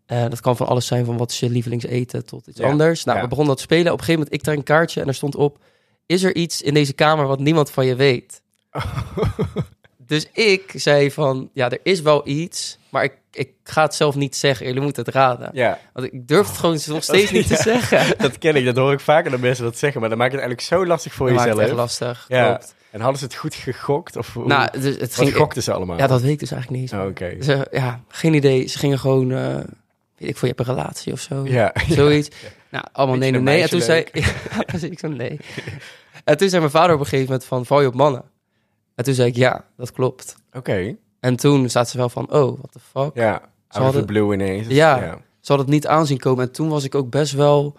Eh, dat kan van alles zijn, van wat is je lievelingseten tot iets Ja, anders. Nou, ja. we begonnen dat te spelen. Op een gegeven moment, ik daar een kaartje en er stond op... Is er iets in deze kamer wat niemand van je weet? Dus ik zei van, ja, er is wel iets, maar ik, ik ga het zelf niet zeggen. Jullie moeten het raden. Ja, Want ik durf het gewoon nog steeds niet te Ja. zeggen. dat ken ik. Dat hoor ik vaker dat mensen dat zeggen. Maar dan maakt het eigenlijk zo lastig voor Dat maakt het jezelf. echt lastig. Ja. Klopt. En hadden ze het goed gegokt? Of hoe, Nou, dus het wat ging... gokten ze allemaal? Ja, dat weet ik dus eigenlijk niet. Oh, Oké. Ze, ja, geen idee. Ze gingen gewoon, eh, weet ik veel, je hebt een relatie of zo. Ja. Zoiets. Nou, allemaal nee, Beetje nee. En toen zei... Ja, precies, ik zei nee. En toen zei mijn vader op een gegeven moment van, val je op mannen? En toen zei ik, ja, dat klopt. Oké. En toen zaten ze wel van, oh, what the fuck. Ja. The hadden- blue ineens. Ja. ja. Ze hadden het niet aanzien komen. En toen was ik ook best wel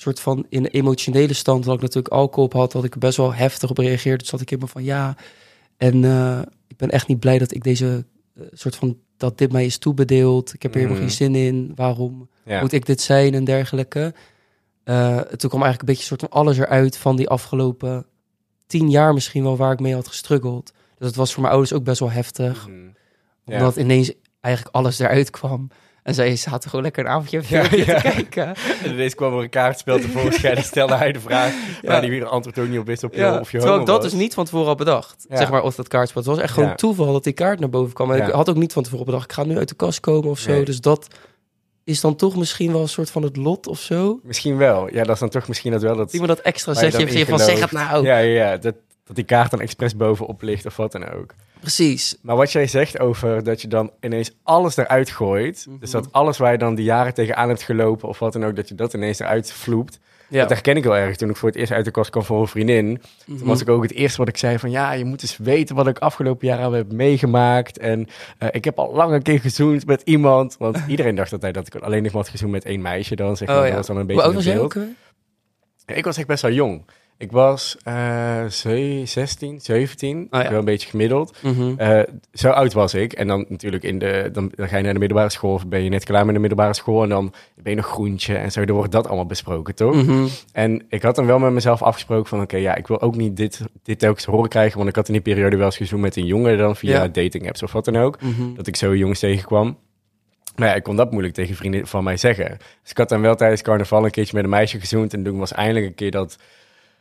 soort van in een emotionele stand. Dat ik natuurlijk alcohol op had, dat ik er best wel heftig op reageerde. Dus zat ik helemaal van, ja. En eh, ik ben echt niet blij dat ik deze eh, soort van, dat dit mij is toebedeeld. Ik heb er helemaal Mhm. geen zin in. Waarom? Ja. moet ik dit zijn en dergelijke. Eh, toen kwam eigenlijk een beetje soort van alles eruit van die afgelopen tien jaar misschien wel waar ik mee had gestruggeld. Dus het was voor mijn ouders ook best wel heftig, Mhm. Ja. omdat ineens eigenlijk alles eruit kwam. En zij zaten gewoon lekker een avondje Ja, te kijken. En ineens kwam er een kaartspel tevoorschijn en stelde hij de vraag Ja. waar die weer een antwoord ook niet op wist op je, of je terwijl dat was. dus niet van tevoren had bedacht. Zeg maar, of dat kaartspel. Het was echt gewoon toeval dat die kaart naar boven kwam. En ik had ook niet van tevoren bedacht, ik ga nu uit de kast komen of zo. Nee. Dus dat is dan toch misschien wel een soort van het lot of zo. Misschien wel. Ja, dat is dan toch misschien dat wel dat... Me dat extra waar je zegt. Je dan hebt in van, zeg het nou. Ja, ja, ja. Dat, dat die kaart dan expres bovenop ligt of wat dan ook. Precies. Maar wat jij zegt over dat je dan ineens alles eruit gooit. Mhm. Dus dat alles waar je dan die jaren tegenaan hebt gelopen of wat dan ook, dat je dat ineens eruit vloept. Ja. Dat herken ik wel erg. Toen ik voor het eerst uit de kast kwam voor een vriendin. Mhm. Toen was ik ook het eerste wat ik zei van ja, je moet eens weten wat ik afgelopen jaar heb meegemaakt. En eh, ik heb al lang een keer gezoend met iemand. Want iedereen dacht altijd dat ik alleen nog maar had gezoend met één meisje dan. Zeg maar. Oh, Dat ja. was dan een Hoe beetje oud een was jij ook Ik was echt best wel jong. Ik was ze- 16, 17, Oh, ja. wel een beetje gemiddeld. Mhm. Eh, zo oud was ik. En dan natuurlijk in de, dan, dan ga je naar de middelbare school. Of ben je net klaar met de middelbare school. En dan ben je nog groentje en zo. Dan wordt dat allemaal besproken, toch? Mhm. En ik had dan wel met mezelf afgesproken van... Oké, ja, ik wil ook niet dit, dit telkens te horen krijgen. Want ik had in die periode wel eens gezoend met een jongen dan via Ja. dating apps of wat dan ook. Mhm. Dat ik zo jongens tegenkwam. Maar ja, ik kon dat moeilijk tegen vrienden van mij zeggen. Dus ik had dan wel tijdens carnaval een keertje met een meisje gezoend. En toen was eindelijk een keer dat,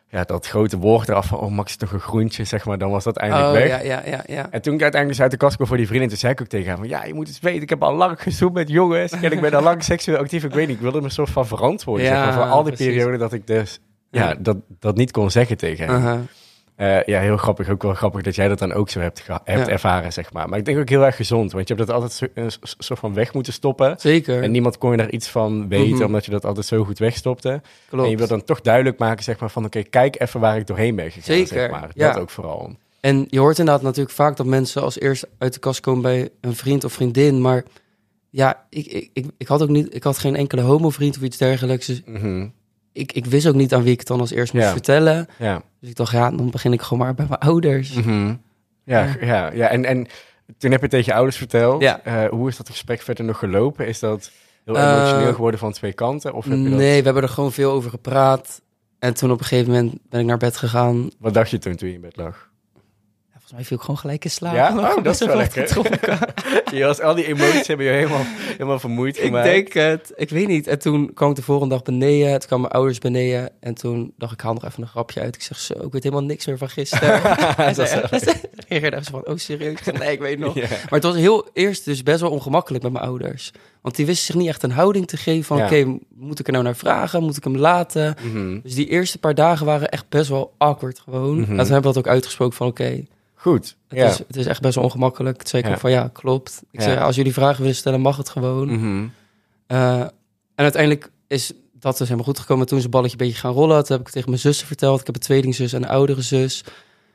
ja, dat grote woord eraf van... Oh, Max is toch een groentje, zeg maar. Dan was dat eindelijk Oh, weg. ja, ja, ja, ja. En toen ik uiteindelijk dus uit de kast kwam voor die vriendin, toen zei ik ook tegen haar van, ja, je moet eens weten, ik heb al lang gezoend met jongens en ik ben al lang seksueel actief. Ik weet niet, ik wilde me soort van verantwoorden, Ja, zeg maar, voor al die precies. perioden dat ik dus, ja, dat, dat niet kon zeggen tegen hem. Aha. Eh, ja, heel grappig, ook wel grappig dat jij dat dan ook zo hebt, hebt Ja. ervaren, zeg maar. Maar ik denk ook heel erg gezond, want je hebt dat altijd zo- een s- soort van weg moeten stoppen. Zeker. En niemand kon je daar iets van weten, Mhm. omdat je dat altijd zo goed wegstopte. Klopt. En je wil dan toch duidelijk maken, zeg maar, van oké, kijk even waar ik doorheen ben gegaan, Zeker, zeg maar. ja. Dat ook vooral. En je hoort inderdaad natuurlijk vaak dat mensen als eerst uit de kast komen bij een vriend of vriendin. Maar ja, ik, ik, ik, ik had ook niet, ik had geen enkele homo-vriend of iets dergelijks. Dus Mhm. Ik, ik wist ook niet aan wie ik het dan als eerst moest Ja. vertellen. Ja. Dus ik dacht, ja, dan begin ik gewoon maar bij mijn ouders. Mhm. Ja, Ja. ja. ja, En, en toen heb je tegen je ouders verteld. Ja. Eh, hoe is dat gesprek verder nog gelopen? Is dat heel Eh, emotioneel geworden van twee kanten? Of heb je dat... Nee, we hebben er gewoon veel over gepraat. En toen op een gegeven moment ben ik naar bed gegaan. Wat dacht je toen, toen je in bed lag? Ja, volgens mij viel ik gewoon gelijk in slaap. Ja? Oh, dat is wel lekker. je was, al die emoties hebben je helemaal, helemaal vermoeid Ik gemaakt. denk het. Ik weet niet. En toen kwam ik de volgende dag beneden. Toen kwamen mijn ouders beneden. En toen dacht ik, haal nog even een grapje uit. Ik zeg zo, ik weet helemaal niks meer van gisteren. en Dat is ze wel- reageerde echt zo van, oh serieus? Ik nee, ik weet nog. Ja. Maar het was heel eerst dus best wel ongemakkelijk met mijn ouders. Want die wisten zich niet echt een houding te geven van... Ja. oké, moet ik er nou naar vragen? Moet ik hem laten? Mhm. Dus die eerste paar dagen waren echt best wel awkward gewoon. Mhm. En toen hebben we dat ook uitgesproken van... oké, Goed. het, ja. is, het is echt best wel ongemakkelijk. Ja. ook van, ja, klopt. Ik zei, als jullie vragen willen stellen, mag het gewoon. Mhm. Eh, en uiteindelijk is dat dus helemaal goed gekomen. Toen het balletje een beetje gaan rollen. Toen heb ik het tegen mijn zussen verteld. Ik heb een tweelingzus en een oudere zus.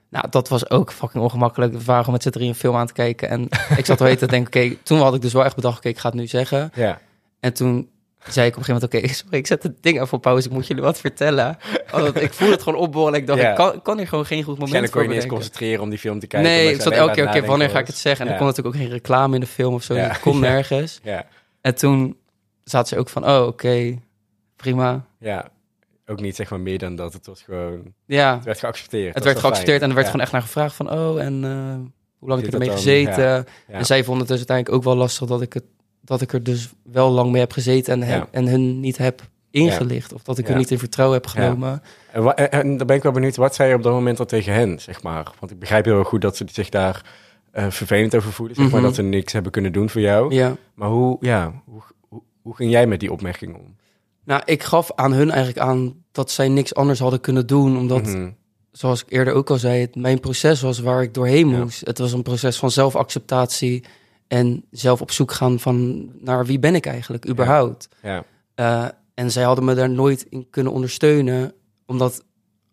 Nou, dat was ook fucking ongemakkelijk. We waren met z'n drieën een film aan te kijken. En ik zat te denken, oké, toen had ik dus wel echt bedacht, oké, ik ga het nu zeggen. Ja. En toen zei ik op een gegeven moment, oké, sorry, ik zet het ding even op pauze. Ik moet jullie wat vertellen. Want ik voel het gewoon opborrelen. Ik dacht, Ja. ik kan, ik kan hier gewoon geen goed moment Waarschijnlijk kon voor je niet eens concentreren om die film te kijken. Nee, ik zat elke keer, oké, wanneer ga ik het zeggen? En er kon natuurlijk ook geen reclame in de film of zo. Ja. Dat kon nergens. Ja. En toen zaten ze ook van, oh, oké, prima. ja. Ook niet zeg maar meer dan dat. Het was gewoon... Ja, Het werd geaccepteerd. het werd geaccepteerd en er werd gewoon echt naar gevraagd van, oh, en eh, hoe lang heb Zit je ermee gezeten? En zij vonden het dus uiteindelijk ook wel lastig dat ik, het, dat ik er dus wel lang mee heb gezeten en, heb, en hun niet heb ingelicht. Of dat ik hun niet in vertrouwen heb genomen. En, wa- en, en dan ben ik wel benieuwd, wat zei je op dat moment al tegen hen, zeg maar? Want ik begrijp heel goed dat ze zich daar eh, vervelend over voelen, zeg maar, Mhm. dat ze niks hebben kunnen doen voor jou. Ja. Maar hoe, ja, hoe, hoe, hoe ging jij met die opmerking om? Nou, ik gaf aan hun eigenlijk aan dat zij niks anders hadden kunnen doen. Omdat, Mhm. zoals ik eerder ook al zei, het mijn proces was waar ik doorheen Ja. moest. Het was een proces van zelfacceptatie en zelf op zoek gaan van naar wie ben ik eigenlijk überhaupt. Ja, Eh, en zij hadden me daar nooit in kunnen ondersteunen, omdat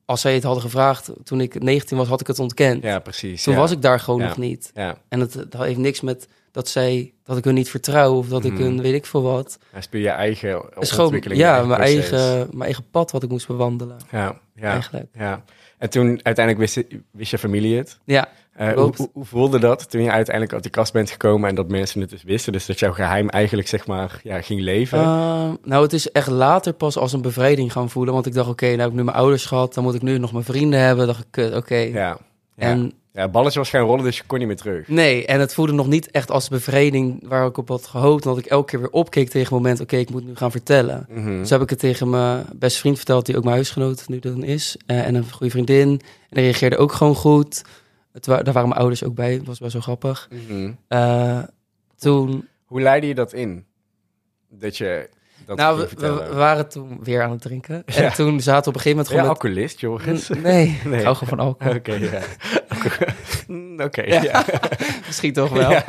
als zij het hadden gevraagd toen ik 19 was, had ik het ontkend. ja, precies. Toen ja. was ik daar gewoon nog niet. Ja, En het, dat heeft niks met dat zij dat ik hun niet vertrouw of dat ik Mhm. hun weet ik veel wat. hij speel je eigen ontwikkeling. ja, mijn proces. eigen, mijn eigen pad wat ik moest bewandelen. Ja, ja, Eigenlijk. ja. En toen uiteindelijk wist, wist je familie het. Ja, Eh, hoe, hoe, hoe voelde dat toen je uiteindelijk uit die kast bent gekomen en dat mensen het dus wisten? Dus dat jouw geheim eigenlijk, zeg maar, ja, ging leven? Uh, nou, het is echt later pas als een bevrijding gaan voelen. Want ik dacht, oké, nou heb ik nu mijn ouders gehad. Dan moet ik nu nog mijn vrienden hebben. dacht ik, kut, oké. ja. Ja. En Ja, het balletje was gaan rollen, dus je kon niet meer terug. Nee, en het voelde nog niet echt als bevrediging waar ik op had gehoopt. Dat ik elke keer weer opkeek tegen het moment, oké, ik moet nu gaan vertellen. Dus heb ik het tegen mijn beste vriend verteld, die ook mijn huisgenoot nu dan is. eh, en een goede vriendin. En die reageerde ook gewoon goed. Het wa- daar waren mijn ouders ook bij, was best wel grappig. Mhm. Eh, toen, Hoe leidde je dat in? Dat je dat nou, we, waren toen weer aan het drinken. Ja. En toen zaten we op een gegeven moment gewoon alcoholist, Joris? Nee, Nee. ik hou gewoon van alcohol. Oké, ja. Mm, Oké, Ja. ja. Misschien toch wel.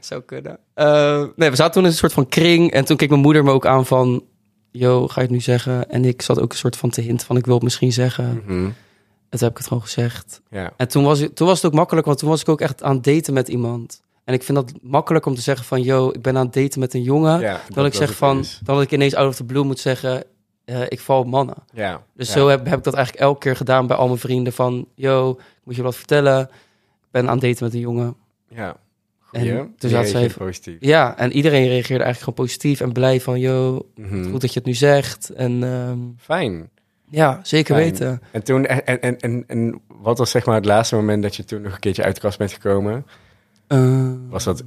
Zou kunnen. Eh, nee, we zaten toen in een soort van kring. En toen keek mijn moeder me ook aan van... Yo, ga je het nu zeggen? En ik zat ook een soort van te hint van... Ik wil het misschien zeggen. Mhm. En toen heb ik het gewoon gezegd. Ja. En toen was, toen was het ook makkelijk, want toen was ik ook echt aan het daten met iemand. En ik vind dat makkelijk om te zeggen van... Yo, ik ben aan het daten met een jongen. Ja, dan ik zeg van... is. Dan dat ik ineens out of the blue moet zeggen... eh, ik val op mannen. Ja. Dus ja. zo heb, heb ik dat eigenlijk elke keer gedaan bij al mijn vrienden. Van, yo, ik moet je wat vertellen. Ik ben aan het daten met een jongen. Ja. En Goeie. Die zat ze even- positief. Ja, en iedereen reageerde eigenlijk gewoon positief en blij van... Yo, Mhm. goed dat je het nu zegt. En ehm, Fijn. ja, zeker Fijn. weten. En toen, en, en, en, en wat was zeg maar het laatste moment dat je toen nog een keertje uit de kast bent gekomen? Eh, Was dat,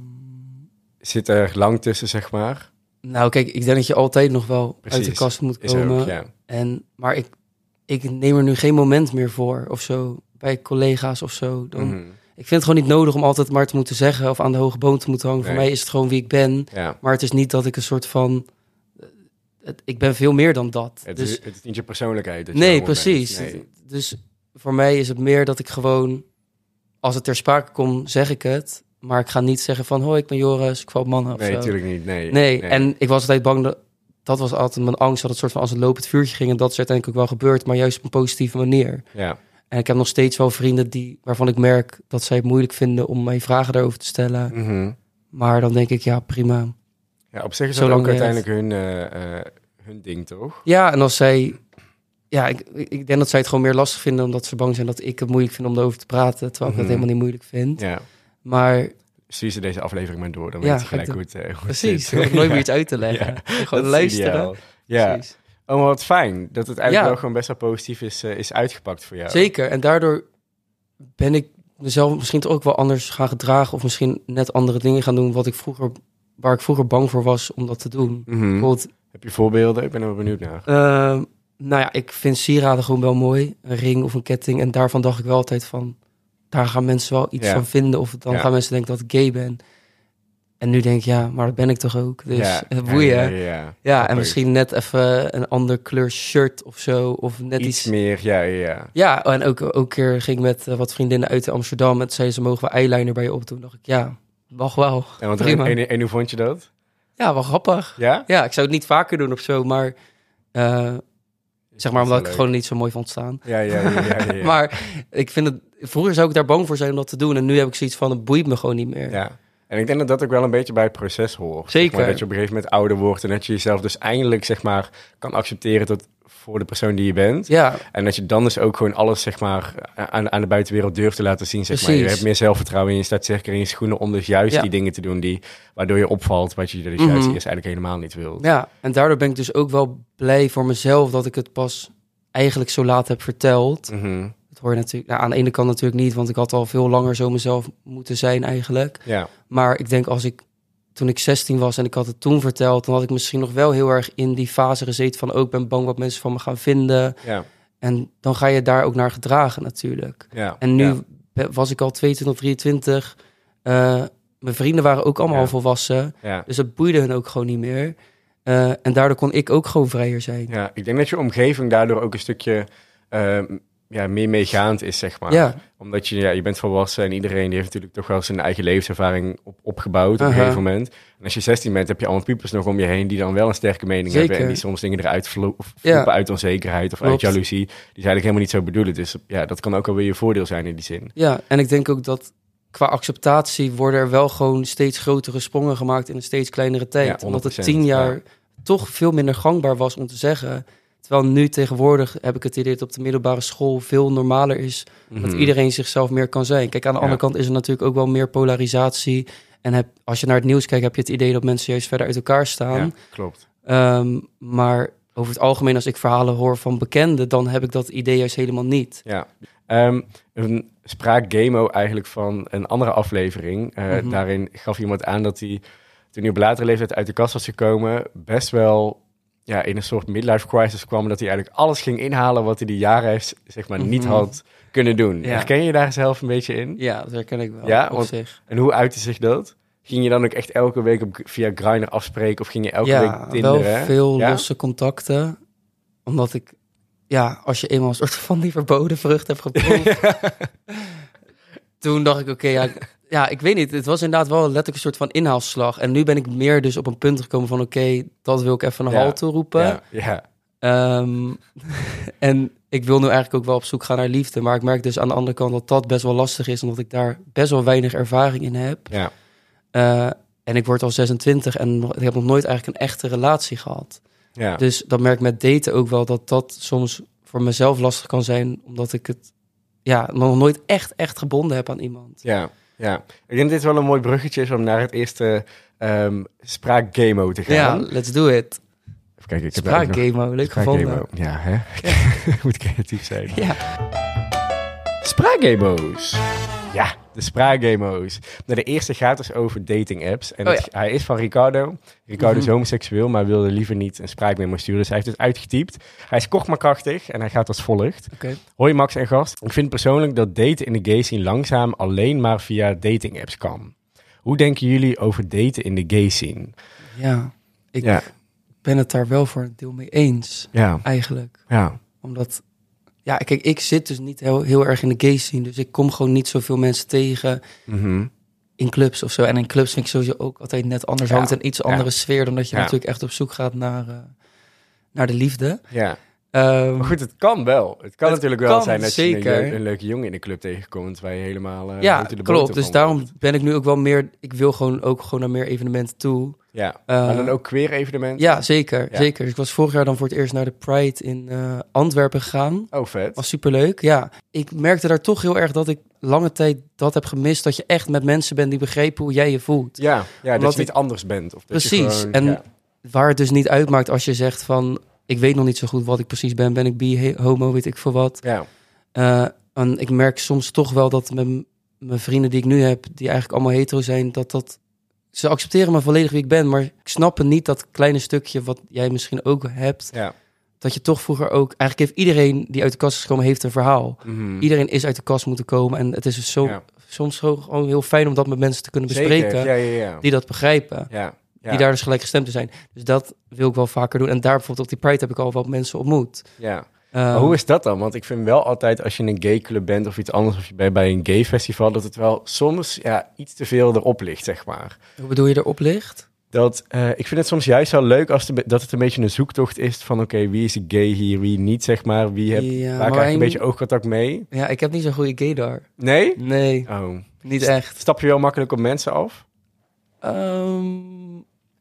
zit er lang tussen, zeg maar? Nou, kijk, ik denk dat je altijd nog wel uit de kast moet komen. ook, ja. En, maar ik, ik neem er nu geen moment meer voor of zo. Bij collega's of zo. Dan, Mhm. Ik vind het gewoon niet nodig om altijd maar te moeten zeggen of aan de hoge boom te moeten hangen. Voor mij is het gewoon wie ik ben. Ja. Maar het is niet dat ik een soort van. eh, ik ben veel meer dan dat. Het, dus, is, het is niet je persoonlijkheid. je nee, precies. Nee. Dus voor mij is het meer dat ik gewoon. Als het ter sprake komt, zeg ik het. Maar ik ga niet zeggen van... Hoi, ik ben Joris, ik val mannen of Nee, zo. natuurlijk niet. Nee. Nee, en ik was altijd bang dat... Dat was altijd mijn angst, dat het soort van als een lopend vuurtje ging. En dat is uiteindelijk ook wel gebeurd, maar juist op een positieve manier. Ja. En ik heb nog steeds wel vrienden die, waarvan ik merk dat zij het moeilijk vinden om mij vragen daarover te stellen. Mhm. Maar dan denk ik, ja, prima. ja, op zich is dat ook het- uiteindelijk hun, eh, eh, hun ding, toch? Ja, en als zij... Ja, ik, ik denk dat zij het gewoon meer lastig vinden omdat ze bang zijn dat ik het moeilijk vind om erover te praten. Terwijl ik Mhm. dat helemaal niet moeilijk vind. Ja. Maar Stuur ze deze aflevering maar door, dan Ja, weet je gelijk hoe het, eh, hoe het precies, nooit meer iets uit te leggen. Ja, Gewoon luisteren. ideaal. Ja. Precies. Oh, maar wat fijn dat het eigenlijk Ja. wel gewoon best wel positief is, eh, is uitgepakt voor jou. Zeker. En daardoor ben ik mezelf misschien toch ook wel anders gaan gedragen. Of misschien net andere dingen gaan doen wat ik vroeger, waar ik vroeger bang voor was om dat te doen. Mhm. Bijvoorbeeld, Heb je voorbeelden? Ik ben er wel benieuwd naar. ehm, nou ja, ik vind sieraden gewoon wel mooi. Een ring of een ketting. En daarvan dacht ik wel altijd van, daar gaan mensen wel iets Ja. van vinden. Of dan Ja. gaan mensen denken dat ik gay ben. En nu denk ik, ja, maar dat ben ik toch ook. Dus ja, eh, boeien. Ja, Ja, ja, en misschien net even een ander kleur shirt of zo. Of net iets iets meer. Ja, ja, ja. En ook, ook een keer ging ik met eh, wat vriendinnen uit Amsterdam. En zeiden ze, mogen we eyeliner bij je opdoen? dacht ik, ja, mag wel. En, want, Prima. en, en hoe vond je dat? Ja, wel grappig. Ja? Ja, ik zou het niet vaker doen of zo, maar... eh, zeg maar omdat ik het gewoon niet zo mooi vond staan. Ja. ja, ja, ja. Maar ik vind het... Vroeger zou ik daar bang voor zijn om dat te doen. En nu heb ik zoiets van, het boeit me gewoon niet meer. Ja. En ik denk dat dat ook wel een beetje bij het proces hoort. Zeker. Zeg maar, dat je op een gegeven moment ouder wordt en dat je jezelf dus eindelijk zeg maar kan accepteren tot voor de persoon die je bent. Ja, En dat je dan dus ook gewoon alles zeg maar aan, aan de buitenwereld durft te laten zien. Zeg maar. Je hebt meer zelfvertrouwen in je staat zeker in je schoenen om dus juist Ja. die dingen te doen die waardoor je opvalt wat je dus juist eerst eigenlijk helemaal niet wilt. ja, en daardoor ben ik dus ook wel blij voor mezelf dat ik het pas eigenlijk zo laat heb verteld. Mhm. Dat hoor je natuurlijk... Nou, aan de ene kant natuurlijk niet, want ik had al veel langer zo mezelf moeten zijn eigenlijk. Ja, Maar ik denk als ik toen ik 16 was en ik had het toen verteld, dan had ik misschien nog wel heel erg in die fase gezeten van ook ik ben bang wat mensen van me gaan vinden. ja, En dan ga je daar ook naar gedragen natuurlijk. ja. En nu ja. was ik al 22, 23. Eh, mijn vrienden waren ook allemaal Ja. volwassen. Dus dat boeide hun ook gewoon niet meer. Eh, en daardoor kon ik ook gewoon vrijer zijn. ja, ik denk dat je omgeving daardoor ook een stukje ehm, ja, meer meegaand is, zeg maar. Ja. Omdat je, ja, je bent volwassen en iedereen die heeft natuurlijk toch wel zijn eigen levenservaring op, opgebouwd op een gegeven moment. En als je 16 bent, heb je allemaal pupers nog om je heen die dan wel een sterke mening Zeker. hebben. En die soms dingen eruit Ja. vloepen uit onzekerheid of uit jaloezie. Die ze eigenlijk helemaal niet zo bedoelen. Dus ja, dat kan ook alweer je voordeel zijn in die zin. Ja, en ik denk ook dat qua acceptatie worden er wel gewoon steeds grotere sprongen gemaakt in een steeds kleinere tijd. Ja, Omdat het 100%, tien jaar ja. toch veel minder gangbaar was om te zeggen. Terwijl nu tegenwoordig heb ik het idee dat op de middelbare school veel normaler is dat Mhm. iedereen zichzelf meer kan zijn. Kijk, aan de Ja. andere kant is er natuurlijk ook wel meer polarisatie. En heb, als je naar het nieuws kijkt, heb je het idee dat mensen juist verder uit elkaar staan. Ja, klopt. Ehm, maar over het algemeen, als ik verhalen hoor van bekenden, dan heb ik dat idee juist helemaal niet. Ja. Ehm, een spraakgamo eigenlijk van een andere aflevering. Eh, Mhm. Daarin gaf iemand aan dat hij, toen hij op latere leeftijd uit de kast was gekomen, best wel ja, in een soort midlife crisis kwam. Dat hij eigenlijk alles ging inhalen wat hij die jaren heeft, zeg maar, niet Mhm. had kunnen doen. Ja. Herken je daar zelf een beetje in? Ja, dat herken ik wel Ja, op want- zich. En hoe uitte zich dat? Ging je dan ook echt elke week op, via Grindr afspreken of ging je elke ja, week wel tinderen? veel Ja? losse contacten. Omdat ik, ja, als je eenmaal een soort van die verboden vrucht hebt geproefd. toen dacht ik, oké, ja, ja, ik weet niet. Het was inderdaad wel letterlijk een soort van inhaalslag. En nu ben ik meer dus op een punt gekomen van, oké, dat wil ik even een Ja. halt toeroepen. Ja, ja, Ehm, en ik wil nu eigenlijk ook wel op zoek gaan naar liefde. Maar ik merk dus aan de andere kant dat dat best wel lastig is. Omdat ik daar best wel weinig ervaring in heb. ja. Eh, en ik word al 26 en ik heb nog nooit eigenlijk een echte relatie gehad. ja. Dus dat merk ik met daten ook wel dat dat soms voor mezelf lastig kan zijn. Omdat ik het ja, nog nooit echt, echt gebonden heb aan iemand. Ja, ja. Ik denk dat dit wel een mooi bruggetje is om naar het eerste spraakgamo te Ja, gaan. let's do it. Even kijken, ik heb Spraakgamo, leuk gevonden. Spraakgamo. Ja, hè? Moet creatief zijn. Ja. Spraakgamo's. Ja, de spraakgamo's. Nou, de eerste gaat dus over dating apps. En Oh het- hij is van Ricardo. Ricardo is Mhm. homoseksueel, maar wilde liever niet een spraakmemo sturen. Dus hij heeft het uitgetypt. Hij is kort maar krachtig en hij gaat als volgt. Hoi Max en gast. Ik vind persoonlijk dat daten in de gay scene langzaam alleen maar via dating apps kan. Hoe denken jullie over daten in de gay scene? Ja, ik Ja. ben het daar wel voor een deel mee eens, Ja, eigenlijk. ja, Omdat, ja, kijk, ik zit dus niet heel, heel erg in de gay scene. Dus ik kom gewoon niet zoveel mensen tegen mhm, in clubs of zo. En in clubs vind ik sowieso ook altijd net anders. Ja, Hangt een iets andere ja. sfeer dan dat je Ja. natuurlijk echt op zoek gaat naar, eh, naar de liefde. ja. Ehm, Maar goed, het kan wel. Het kan Het natuurlijk wel kan, zijn dat je een, zeker. leu- een leuke jongen in de club tegenkomt waar je helemaal eh, ja, de klopt. Dus daarom ben ik nu ook wel meer... Ik wil gewoon ook gewoon naar meer evenementen toe. Ja, Eh, maar dan ook queer evenementen? Ja, zeker. Ja. zeker. Dus ik was vorig jaar dan voor het eerst naar de Pride in eh, Antwerpen gegaan. Oh, vet. was superleuk, ja. Ik merkte daar toch heel erg dat ik lange tijd dat heb gemist. Dat je echt met mensen bent die begrepen hoe jij je voelt. Ja, ja dat je niet anders bent. Of dat je Precies. gewoon- En ja. waar het dus niet uitmaakt als je zegt van... ik weet nog niet zo goed wat ik precies ben. Ben ik bi, homo, weet ik veel wat. Ja, Eh, en ik merk soms toch wel dat mijn vrienden die ik nu heb... die eigenlijk allemaal hetero zijn, dat dat... Ze accepteren me volledig wie ik ben, maar ik snap niet dat kleine stukje wat jij misschien ook hebt. ja. Dat je toch vroeger ook... Eigenlijk heeft iedereen die uit de kast is gekomen, heeft een verhaal. Mhm. Iedereen is uit de kast moeten komen. En het is dus zo, Ja. soms gewoon heel fijn om dat met mensen te kunnen bespreken. Ja, ja, ja. Die dat begrijpen. Die daar dus gelijk gestemd te zijn. Dus dat wil ik wel vaker doen. En daar bijvoorbeeld op die Pride heb ik al wat mensen ontmoet. ja. Eh, Maar hoe is dat dan? Want ik vind wel altijd als je in een gay club bent of iets anders, of je bent bij een gay festival, dat het wel soms ja, iets te veel erop ligt, zeg maar. hoe bedoel je erop ligt? Dat, eh, ik vind het soms juist wel leuk als de, dat het een beetje een zoektocht is van oké, wie is gay hier, wie niet, zeg maar. Wie heb, Ja, waar krijg je een beetje oogcontact mee? Ja, ik heb niet zo'n goede gaydar. Nee? Nee, Oh. niet echt. Stap je wel makkelijk op mensen af? Ehm,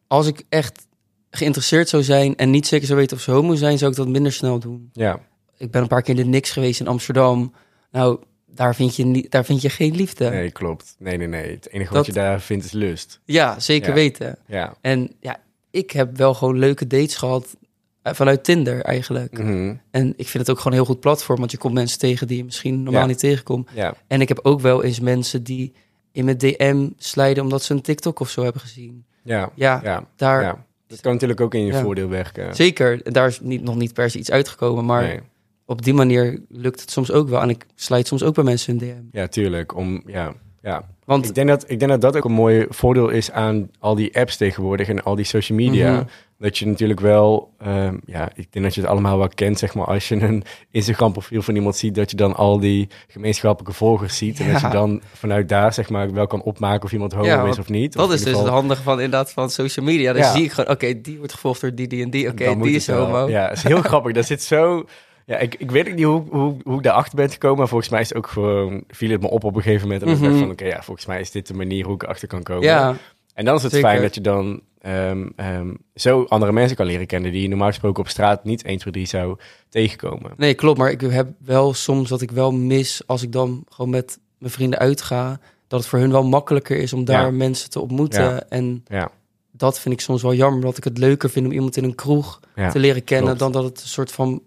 als ik echt geïnteresseerd zou zijn en niet zeker zou weten of ze homo zijn, zou ik dat minder snel doen. Ja. Ik ben een paar keer in de Nix geweest in Amsterdam. Nou, daar vind je, niet, daar vind je geen liefde. Nee, klopt. Nee, nee, nee. Het enige Dat- wat je daar vindt is lust. Ja, zeker Ja. weten. Ja. En ja, ik heb wel gewoon leuke dates gehad eh, vanuit Tinder eigenlijk. Mhm. En ik vind het ook gewoon een heel goed platform, want je komt mensen tegen die je misschien normaal Ja. niet tegenkomt. Ja. En ik heb ook wel eens mensen die in mijn DM slijden omdat ze een TikTok of zo hebben gezien. Ja. Ja, Ja. daar ja. Dat kan natuurlijk ook in je Ja. voordeel werken. zeker. Daar is niet, nog niet per se iets uitgekomen, maar Nee. op die manier lukt het soms ook wel. En ik slijt soms ook bij mensen in DM. Ja, tuurlijk. Om, ja. Ja. Want Ik denk, dat, ik denk dat dat ook een mooi voordeel is aan al die apps tegenwoordig en al die social media. Mhm. Dat je natuurlijk wel, ehm, ja, ik denk dat je het allemaal wel kent, zeg maar. Als je een Instagram profiel van iemand ziet, dat je dan al die gemeenschappelijke volgers ziet. En dat je dan vanuit daar, zeg maar, wel kan opmaken of iemand homo Ja, is of niet. dat Of is dus het handige van inderdaad van social media. Dan Ja. zie ik gewoon, oké, die wordt gevolgd door die, die en die. Oké, die is wel. homo. Ja, het is heel grappig. Dat zit zo... Ja, ik, ik weet niet hoe, hoe, hoe ik daarachter ben gekomen. Maar volgens mij is het ook gewoon... Viel het me op op een gegeven moment. En ik Mhm. dacht van... Oké, ja, volgens mij is dit de manier hoe ik erachter kan komen. Ja, En dan is het zeker. fijn dat je dan ehm, ehm, zo andere mensen kan leren kennen... die je normaal gesproken op straat niet 1, 2, 3 zou tegenkomen. Nee, klopt. Maar ik heb wel soms dat ik wel mis als ik dan gewoon met mijn vrienden uitga. Dat het voor hun wel makkelijker is om daar Ja. mensen te ontmoeten. Ja. En Ja, dat vind ik soms wel jammer. Dat ik het leuker vind om iemand in een kroeg te leren kennen. klopt. Dan dat het een soort van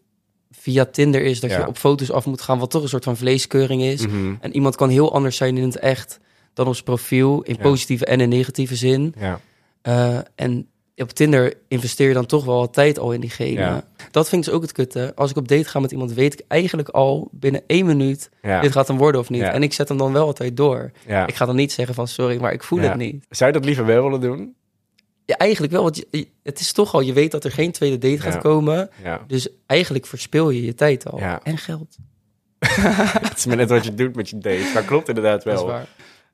via Tinder is dat je op foto's af moet gaan, wat toch een soort van vleeskeuring is. Mhm. En iemand kan heel anders zijn in het echt dan op zijn profiel, in positieve en in negatieve zin. Ja. Eh, en op Tinder investeer je dan toch wel wat tijd al in diegene. Ja. Dat vind ik dus ook het kutte. Als ik op date ga met iemand, weet ik eigenlijk al binnen één minuut Ja. dit gaat hem worden of niet. Ja. En ik zet hem dan wel altijd door. ja. Ik ga dan niet zeggen van sorry, maar ik voel het niet. Zou je dat liever wel willen doen? Ja, eigenlijk wel, want je- het is toch al, je weet dat er geen tweede date gaat komen. Ja. Dus eigenlijk verspil je je tijd al. En geld. Het is maar net wat je doet met je date. Dat klopt inderdaad Dat is wel. waar.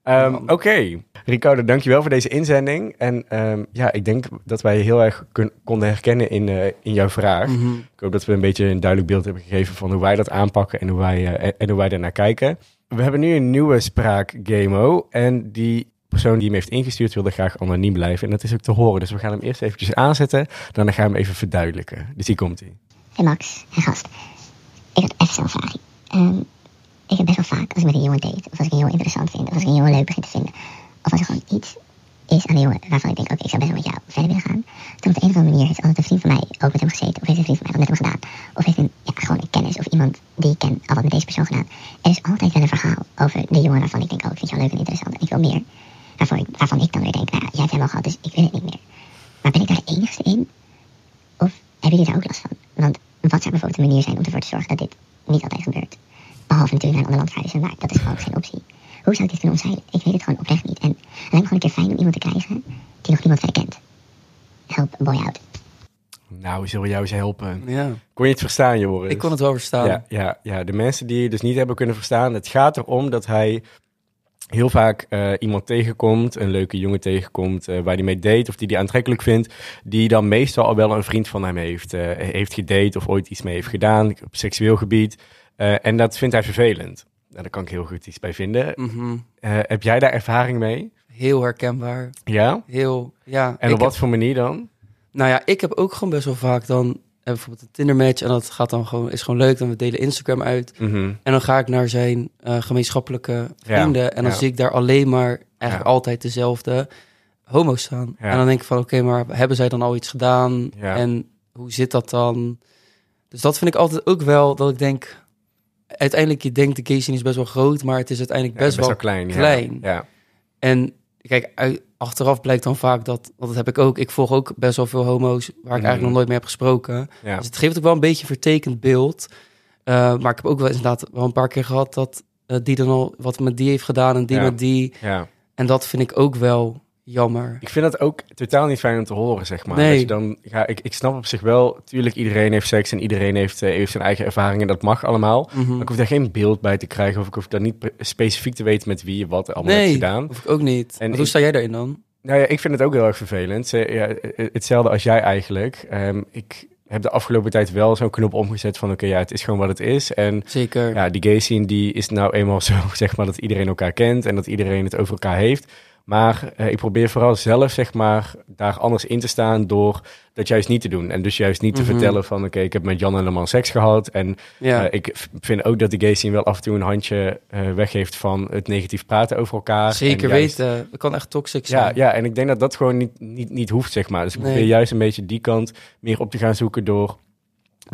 Ehm, Ja. Oké, Ricardo, dankjewel voor deze inzending. En ehm, ja, ik denk dat wij heel erg kun- konden herkennen in, eh, in jouw vraag. Mhm. Ik hoop dat we een beetje een duidelijk beeld hebben gegeven van hoe wij dat aanpakken en hoe wij, eh, en, en hoe wij daarnaar kijken. We hebben nu een nieuwe spraak, Gamo. En die persoon die hem heeft ingestuurd wilde graag anoniem blijven. En dat is ook te horen. Dus we gaan hem eerst eventjes aanzetten. Dan gaan we hem even verduidelijken. Dus hier komt hij. Hey Max, hey gast. Ik had even zo'n vraagje. Ehm, ik heb best wel vaak, als ik met een jongen date, of als ik een jongen interessant vind, of als ik een jongen leuk begin te vinden, of als er gewoon iets is aan die jongen waarvan ik denk, oké, ik zou best wel met jou verder willen gaan, dan op de een of andere manier heeft altijd een vriend van mij ook met hem gezeten, of heeft een vriend van mij dat met hem gedaan, of heeft een, ja, gewoon een kennis of iemand die ik ken al wat met deze persoon gedaan. Er is altijd wel een verhaal over de jongen waarvan ik denk, oh, ik vind jou leuk en interessant en ik wil meer. Waarvan ik, waarvan ik dan weer denk, nou ja, jij hebt hem al gehad, dus ik wil het niet meer. Maar ben ik daar de enigste in? Of hebben jullie daar ook last van? Want wat zou bijvoorbeeld een manier zijn om ervoor te zorgen dat dit niet altijd gebeurt? Behalve natuurlijk naar een ander land verhuizen, maar dat is gewoon geen optie. Hoe zou ik dit kunnen omzeilen? Ik weet het gewoon oprecht niet. En het lijkt me gewoon een keer fijn om iemand te krijgen die nog niemand verder kent. Help boy out. Nou, zullen we jou eens helpen? Ja, Kon je het verstaan, Joris? ik kon het wel verstaan. Ja, ja, ja, de mensen die het dus niet hebben kunnen verstaan. Het gaat erom dat hij heel vaak eh, iemand tegenkomt, een leuke jongen tegenkomt, eh, waar hij mee date of die hij aantrekkelijk vindt, die dan meestal al wel een vriend van hem heeft, eh, heeft gedate of ooit iets mee heeft gedaan op seksueel gebied. Eh, en dat vindt hij vervelend. Nou, daar kan ik heel goed iets bij vinden. Mhm. Eh, heb jij daar ervaring mee? Heel herkenbaar. Ja? Heel, ja. En op wat heb- voor manier dan? nou ja, ik heb ook gewoon best wel vaak dan eh, bijvoorbeeld een Tinder match en dat gaat dan gewoon, is gewoon leuk. Dan we delen Instagram uit. Mhm. En dan ga ik naar zijn gemeenschappelijke vrienden. en dan ja. zie ik daar alleen maar eigenlijk Ja. altijd dezelfde homo's staan. En dan denk ik van, oké, maar hebben zij dan al iets gedaan? En hoe zit dat dan? Dus dat vind ik altijd ook wel, dat ik denk... Uiteindelijk, je denkt de scene is best wel groot, maar het is uiteindelijk Ja, best, wel... klein. ja. klein. Ja. En kijk, uit- achteraf blijkt dan vaak dat, want dat heb ik ook, ik volg ook best wel veel homo's waar ik eigenlijk Mhm. nog nooit mee heb gesproken. Ja. Dus het geeft ook wel een beetje een vertekend beeld. Uh, maar ik heb ook wel inderdaad wel een paar keer gehad dat uh, die dan al wat met die heeft gedaan en die met die. ja. En dat vind ik ook wel jammer. Ik vind dat ook totaal niet fijn om te horen, zeg maar. Nee. Dat je dan, ja, ik, ik snap op zich wel, tuurlijk, iedereen heeft seks en iedereen heeft, eh, heeft zijn eigen ervaringen. Dat mag allemaal. Mhm. Maar ik hoef daar geen beeld bij te krijgen of ik hoef daar niet specifiek te weten met wie je wat allemaal Nee, hebt gedaan. hoef ik ook niet. En hoe sta jij daarin dan? Nou ja, ik vind het ook heel erg vervelend. Eh, ja, eh, hetzelfde als jij eigenlijk. Ehm, ik heb de afgelopen tijd wel zo'n knop omgezet van oké, ja, het is gewoon wat het is. En Zeker. ja, die gay scene die is nou eenmaal zo, zeg maar, dat iedereen elkaar kent en dat iedereen het over elkaar heeft. Maar eh, ik probeer vooral zelf, zeg maar, daar anders in te staan door dat juist niet te doen. En dus juist niet te Mhm. vertellen van, oké, ik heb met Jan en man seks gehad. En ja. eh, ik vind ook dat de gay scene wel af en toe een handje eh, weggeeft van het negatief praten over elkaar. Zeker juist- weten. Het kan echt toxic zijn. Ja, ja, en ik denk dat dat gewoon niet, niet, niet hoeft, zeg maar. Dus ik Nee. probeer juist een beetje die kant meer op te gaan zoeken door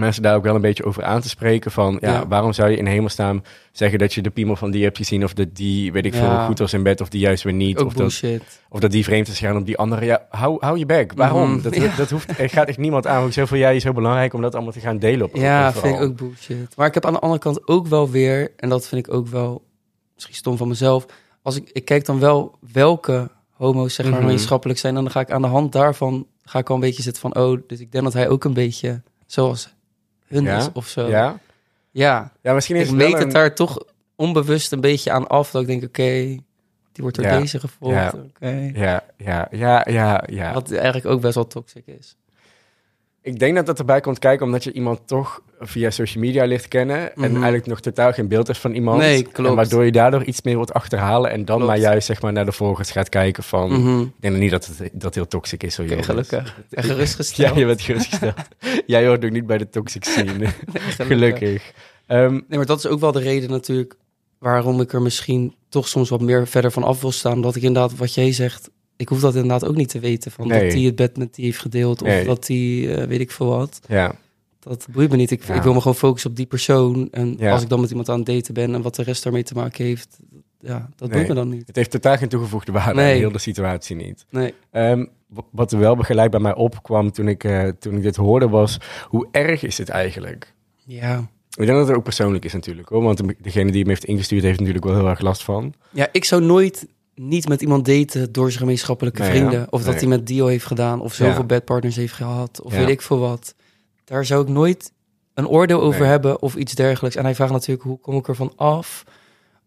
mensen daar ook wel een beetje over aan te spreken. Van, ja, Ja. waarom zou je in hemelsnaam zeggen dat je de piemel van die hebt gezien... of dat die, weet ik veel, Ja. goed was in bed of die juist weer niet. ook Of dat, bullshit. of dat die vreemd is gegaan op die andere. Ja, hou, hou je bek. Waarom? Mhm. Dat, dat hoeft, er gaat echt niemand aan. Hoezo vind jij je zo belangrijk om dat allemaal te gaan delen op Ja, vind ik ook bullshit. Maar ik heb aan de andere kant ook wel weer, en dat vind ik ook wel misschien stom van mezelf. Als ik, ik kijk dan wel welke homo's zeg maar gemeenschappelijk zijn, en dan ga ik aan de hand daarvan ga ik al een beetje zitten van, oh, dus ik denk dat hij ook een beetje zoals hun Ja? is of zo. Ja? ja. ja, misschien is Ik het meet het een- daar toch onbewust een beetje aan af, dat ik denk, oké, die wordt door Ja. deze gevolgd. Ja. Oké. Ja, ja, ja, ja, ja. Wat eigenlijk ook best wel toxic is. Ik denk dat dat erbij komt kijken omdat je iemand toch via social media ligt kennen. En Mhm. eigenlijk nog totaal geen beeld hebt van iemand. Nee, klopt. En waardoor je daardoor iets meer wordt achterhalen. En dan Klopt. maar juist zeg maar, naar de volgers gaat kijken van... Mhm. Ik denk niet dat het dat heel toxic is. Hoor, Joris. gelukkig. En gerustgesteld. Ja, je bent gerustgesteld. Jij hoort ook niet bij de toxic scene. gelukkig. Ehm, Nee, maar dat is ook wel de reden natuurlijk waarom ik er misschien toch soms wat meer verder van af wil staan. Dat ik inderdaad, wat jij zegt, ik hoef dat inderdaad ook niet te weten. Van Nee. dat hij het bed met die heeft gedeeld of Nee. dat hij, eh, weet ik veel wat. ja. dat boeit me niet. Ik, Ja. ik wil me gewoon focussen op die persoon. En Ja. als ik dan met iemand aan het daten ben en wat de rest daarmee te maken heeft, ja, dat Nee. boeit me dan niet. Het heeft totaal geen toegevoegde waarde Nee. aan heel de situatie niet. Nee. Ehm, wat er wel gelijk bij mij opkwam toen ik, eh, toen ik dit hoorde was... hoe erg is het eigenlijk? Ja. Ik denk dat het ook persoonlijk is natuurlijk. Hoor, want de- degene die hem heeft ingestuurd heeft natuurlijk wel heel erg last van. ja, ik zou nooit niet met iemand daten door zijn gemeenschappelijke Nee, vrienden. ja. Of dat Nee. hij met Dio heeft gedaan. Of zoveel Ja. bedpartners heeft gehad. Of Ja. weet ik veel wat. Daar zou ik nooit een oordeel over Nee. hebben of iets dergelijks. En hij vraagt natuurlijk, hoe kom ik ervan af?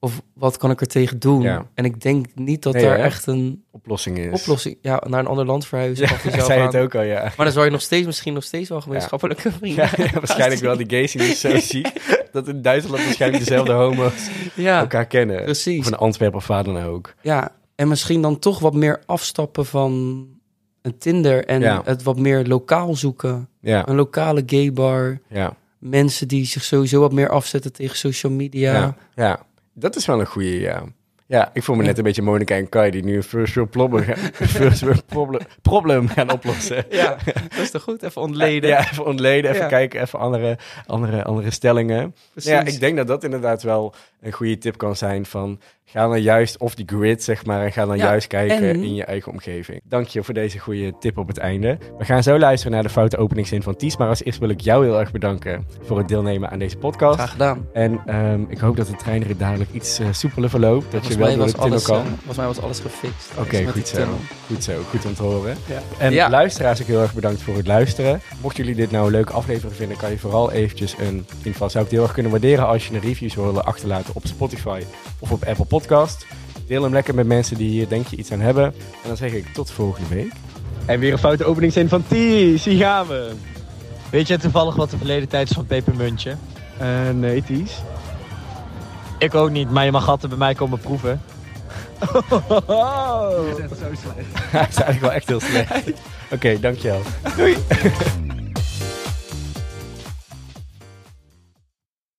Of wat kan ik er tegen doen? Ja. En ik denk niet dat Nee, daar hè? echt een Oplossing is. oplossing... Ja, naar een ander land verhuizen. Ja, zei aan. het ook al, ja. Maar dan zou je nog steeds, misschien nog steeds wel gemeenschappelijke vrienden waarschijnlijk wel. Die gays die is zo ziek dat in Duitsland waarschijnlijk dezelfde homo's Ja, elkaar kennen. precies. Of in Antwerpen of dan ook. Ja, en misschien dan toch wat meer afstappen van een Tinder en het wat meer lokaal zoeken. Ja, Een lokale gaybar. ja, Mensen die zich sowieso wat meer afzetten tegen social media. ja. Dat is wel een goede, ja. Ja, ik voel me net een beetje Monica en Kai die nu een first world problem, gaan- first world problem, problem gaan oplossen. Ja, dat is toch goed? Even ontleden. Ja, even ontleden, even Ja. kijken, even andere, andere, andere stellingen. precies. Ja, ik denk dat dat inderdaad wel een goede tip kan zijn van... ga dan juist off the grid, zeg maar, en ga dan Ja, juist kijken en- in je eigen omgeving. Dank je voor deze goede tip op het einde. We gaan zo luisteren naar de foute openingszin van Ties, maar als eerst wil ik jou heel erg bedanken voor het deelnemen aan deze podcast. Graag gedaan. En ehm, ik hoop dat de treinrit dadelijk iets eh, soepeler verloopt, dat je wel door de tunnel kan. eh, volgens mij was alles gefixt. Oké, goed die zo. tunnel. Goed zo, goed om te horen. Ja. En Ja. luisteraars, ook heel erg bedankt voor het luisteren. Mochten jullie dit nou een leuke aflevering vinden, kan je vooral eventjes een... In ieder geval zou ik het heel erg kunnen waarderen als je een review zou willen achterlaten op Spotify of op Apple Podcast. Deel hem lekker met mensen die hier denk je iets aan hebben. En dan zeg ik tot volgende week. En weer een foute openingszin van Ties, hier gaan we. Weet je toevallig wat de verleden tijd is van Pepermuntje? Eh, nee, Ties. Ik ook niet, maar je mag altijd bij mij komen proeven. Hij is eigenlijk wel echt heel slecht. Oké, dankjewel. Doei.